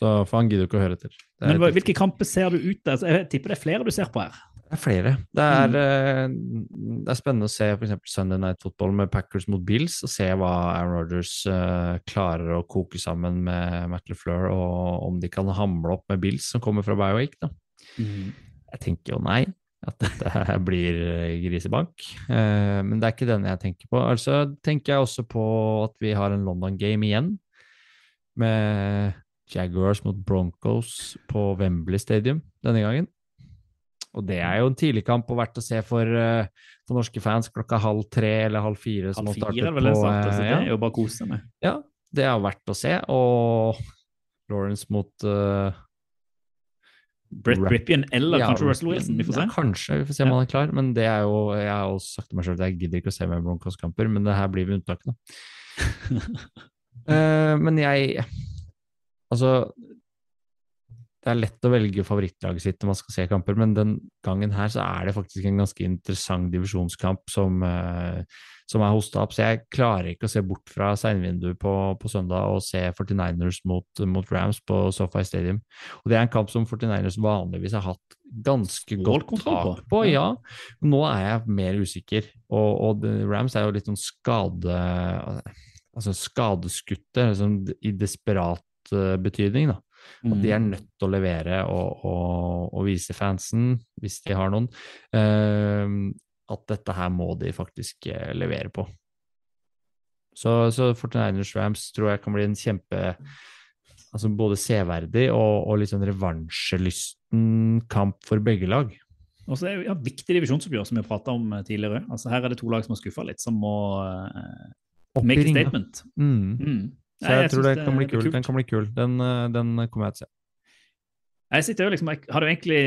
Så, for han gidder ikke å høre etter. Er Men hva, hvilke kamper ser du ut? Altså, jeg tipper det er flere du ser på her. Det er flere. Det er, Mm. eh, det er spennende å se f.eks. Sunday Night Football med Packers mot Bills, og se hva Aaron Rodgers uh, klarer å koke sammen med Matt LeFleur, og om de kan hamle opp med Bills som kommer fra Bioweek. Da. Jeg tenker jo nei, at dette blir eh, grisebank. Eh, men det er ikke den jeg tenker på. Altså tenker jeg også på at vi har en London Game igjen, med Jaguars mot Broncos på Wembley Stadium denne gangen. Og det er jo en tidligkamp og verdt å se for, eh, for norske fans klokka halv tre eller halv fire. som Halv fire vel på, starter, så det er jo bare å kose med. Ja, det er verdt å se. Og Lawrence mot eh, Brett Ripien eller ja, Russell Wilson, vi får se. Ja, kanskje, vi får se om han er klar. Men det er jo, jeg har også sagt til meg selv at jeg gidder ikke å se mer Broncos-kamper, men det her blir unntaket, da. uh, men jeg Altså Det er lett å velge favorittlaget sitt når man skal se kamper, men den gangen her så er det faktisk en ganske interessant divisjonskamp som, eh, som er hosta opp. Så jeg klarer ikke å se bort fra seinvinduet på, på søndag og se 49ers mot, mot Rams på SoFi Stadium. Og det er en kamp som 49ers vanligvis har hatt ganske godt Stålkontroll tak på. på. Ja, nå er jeg mer usikker. Og, og det- Rams er jo litt sånn skade altså skadeskutte liksom, i desperat eh, betydning. da. At de Mm. er nødt til å levere og, og, og vise fansen, hvis de har noen, uh, at dette her må de faktisk eh, levere på. Så, så 49ers Rams tror jeg kan bli en kjempe altså Både severdig og, og sånn revansjelysten kamp for begge lag. Og så er det ja, viktig divisjonsoppgjør, som vi har prata om eh, tidligere. Altså Her er det to lag som har skuffa litt, som må uh, make a statement. Mm. Mm. Så Nei, jeg, tror det kan bli kul, kul. Den kan bli kul. Den, eh, den kommer jeg til å se. Jeg sitter jo liksom, jeg hadde jo egentlig,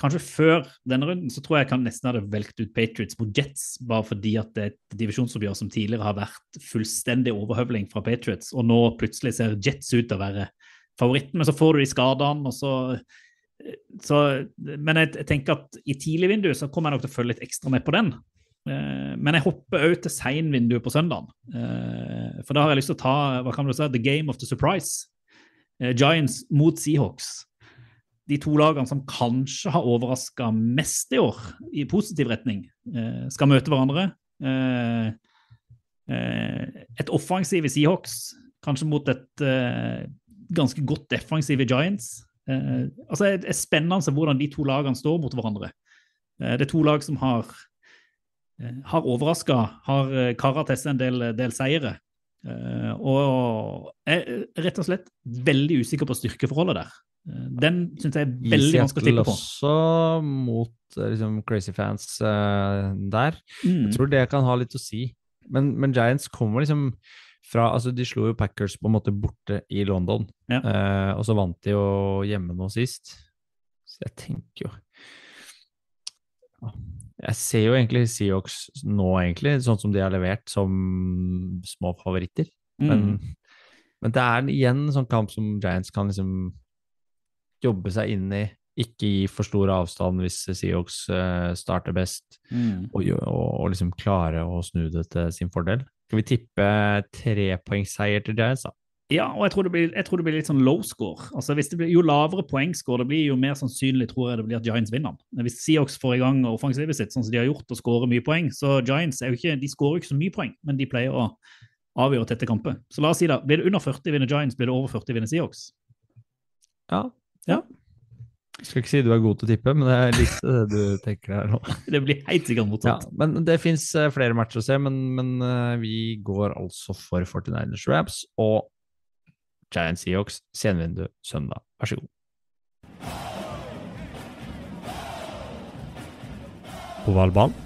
Kanskje før denne runden så tror jeg jeg kan nesten hadde velgt ut Patriots mot Jets, bare fordi at det er et divisjonsoppgjør som tidligere har vært fullstendig overhøvling fra Patriots, og nå plutselig ser Jets ut til å være favoritten, men så får du de skadene, og så, så Men jeg, jeg tenker at i tidlig vindu så kommer jeg nok til å følge litt ekstra med på den. Eh, Men jeg hopper òg til seinvinduet på søndagen. Eh, For da har jeg lyst til å ta hva kan du si, the game of the surprise. Eh, Giants mot Seahawks de to lagene som kanskje har overraska mest i år, i positiv retning, skal møte hverandre. Et offensiv i Seahawks, kanskje mot et ganske godt defensiv i Giants. Altså Det er spennende hvordan de to lagene står mot hverandre. Det er to lag som har, har overraska, har eh, kara til seg en del, del seire. Eh, og er rett og slett veldig usikker på styrkeforholdet der. Eh, Den syns jeg er veldig vanskelig å tippe på. også mot eh, liksom, crazy fans uh, der. Mm. Jeg tror det kan ha litt å si. Men, men Giants kommer liksom fra altså De slo jo Packers på en måte borte i London, Ja. uh, og så vant de jo hjemme nå sist. Så jeg tenker jo Ja, Jeg ser jo egentlig Seahawks nå, egentlig, sånn som de har levert, som små favoritter. Men, Mm. men det er igjen en sånn kamp som Giants kan liksom jobbe seg inn i. Ikke gi for stor avstand hvis Seahawks uh, starter best, Mm. og, og, og liksom klare å snu det til sin fordel. Skal vi tippe trepoengsseier til Giants, da? Ja, og jeg tror, det blir, jeg tror det blir litt sånn low score. Altså hvis det blir, Jo lavere poengscore det blir, jo mer sannsynlig tror jeg det blir at Giants vinner. Hvis Seahawks får i gang offensivet sitt, sånn som de har gjort, og skårer mye poeng, så Giants er jo ikke, de skårer jo ikke så mye poeng, men de pleier å avgjøre tette kamper. Så la oss si da, blir det under 40 vinner Giants, blir det over 40 vinner Seahawks. Ja. Ja. Jeg skal ikke si du er god til å tippe, men det er litt det du tenker her nå. Det blir helt sikkert Ja, motsatt. men det fins flere matcher å se, men, men eh, vi går altså for 49ers Raps og Giant Seahawks senvindu søndag. Vær så god. Ovalbanen.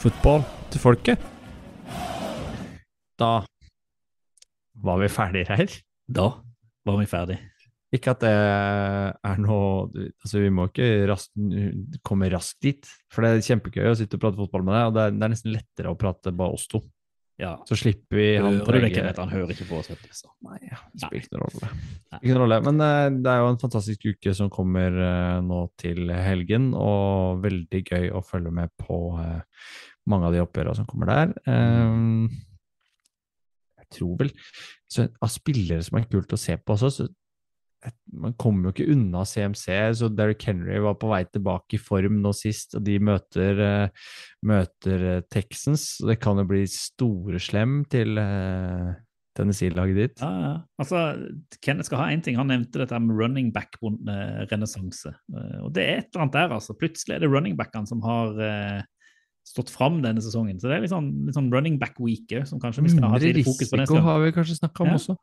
Fotball til folket. Da var vi ferdige her. Da var vi ferdige. Ikke at det er noe Altså, vi må ikke rast, komme raskt dit, for det er kjempegøy å sitte og prate fotball med deg, og det er, det er nesten lettere å prate bare oss to. Ja. Så slipper vi han Hører du Han hører ikke på oss, Nei, ja, spiller ikke noen rolle. Noen rolle. Men uh, det er jo en fantastisk uke som kommer uh, nå til helgen, og veldig gøy å følge med på uh, mange av de oppgjørene som kommer der. Um, jeg tror vel så Av spillere som er kult å se på også, så man kommer jo ikke unna CMC. så Derrick Henry var på vei tilbake i form nå sist, og de møter, eh, møter eh, Texans. så Det kan jo bli store slem til eh, Tennessee-laget ditt. Ja, ja. Altså, Kenneth skal ha én ting. Han nevnte dette med running back-renessanse. Og det er et eller annet der, altså. Plutselig er det running backene som har stått fram denne sesongen. Så det er litt sånn, litt sånn running back-week som kanskje vi skal ha litt fokus på neste gang. har vi kanskje snakka om Ja. også.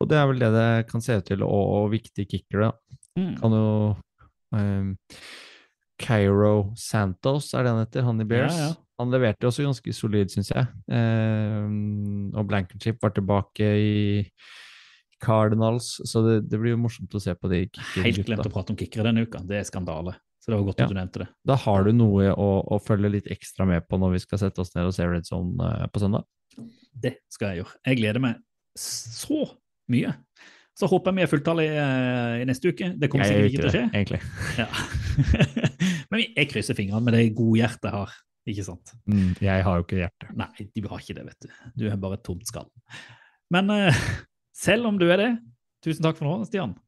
Og det er vel det det kan se ut til, og, og viktige kickere. Mm. Kan jo um, Cairo Santos er det han heter, han i Bears. Ja, ja. Han leverte også ganske solid, syns jeg. Um, og Blankenship var tilbake i Cardinals, så det, det blir jo morsomt å se på de Helt glemt å prate om kickere denne uka. Det er skandale. Så det var godt Ja. at du nevnte det. Da har du noe å, å følge litt ekstra med på når vi skal sette oss ned og se Red Zone eh, på søndag. Det skal jeg gjøre. Jeg gleder meg så mye. Så håper jeg vi er fulltallige i, i neste uke. Det kommer sikkert ikke til å skje. egentlig. Ja. Men jeg krysser fingrene med det godhjertet jeg har. Ikke sant? Mm, jeg har jo ikke hjerte. Nei, du har ikke det, vet du. Du er bare et tomt skall. Men eh, selv om du er det, tusen takk for nå, Stian.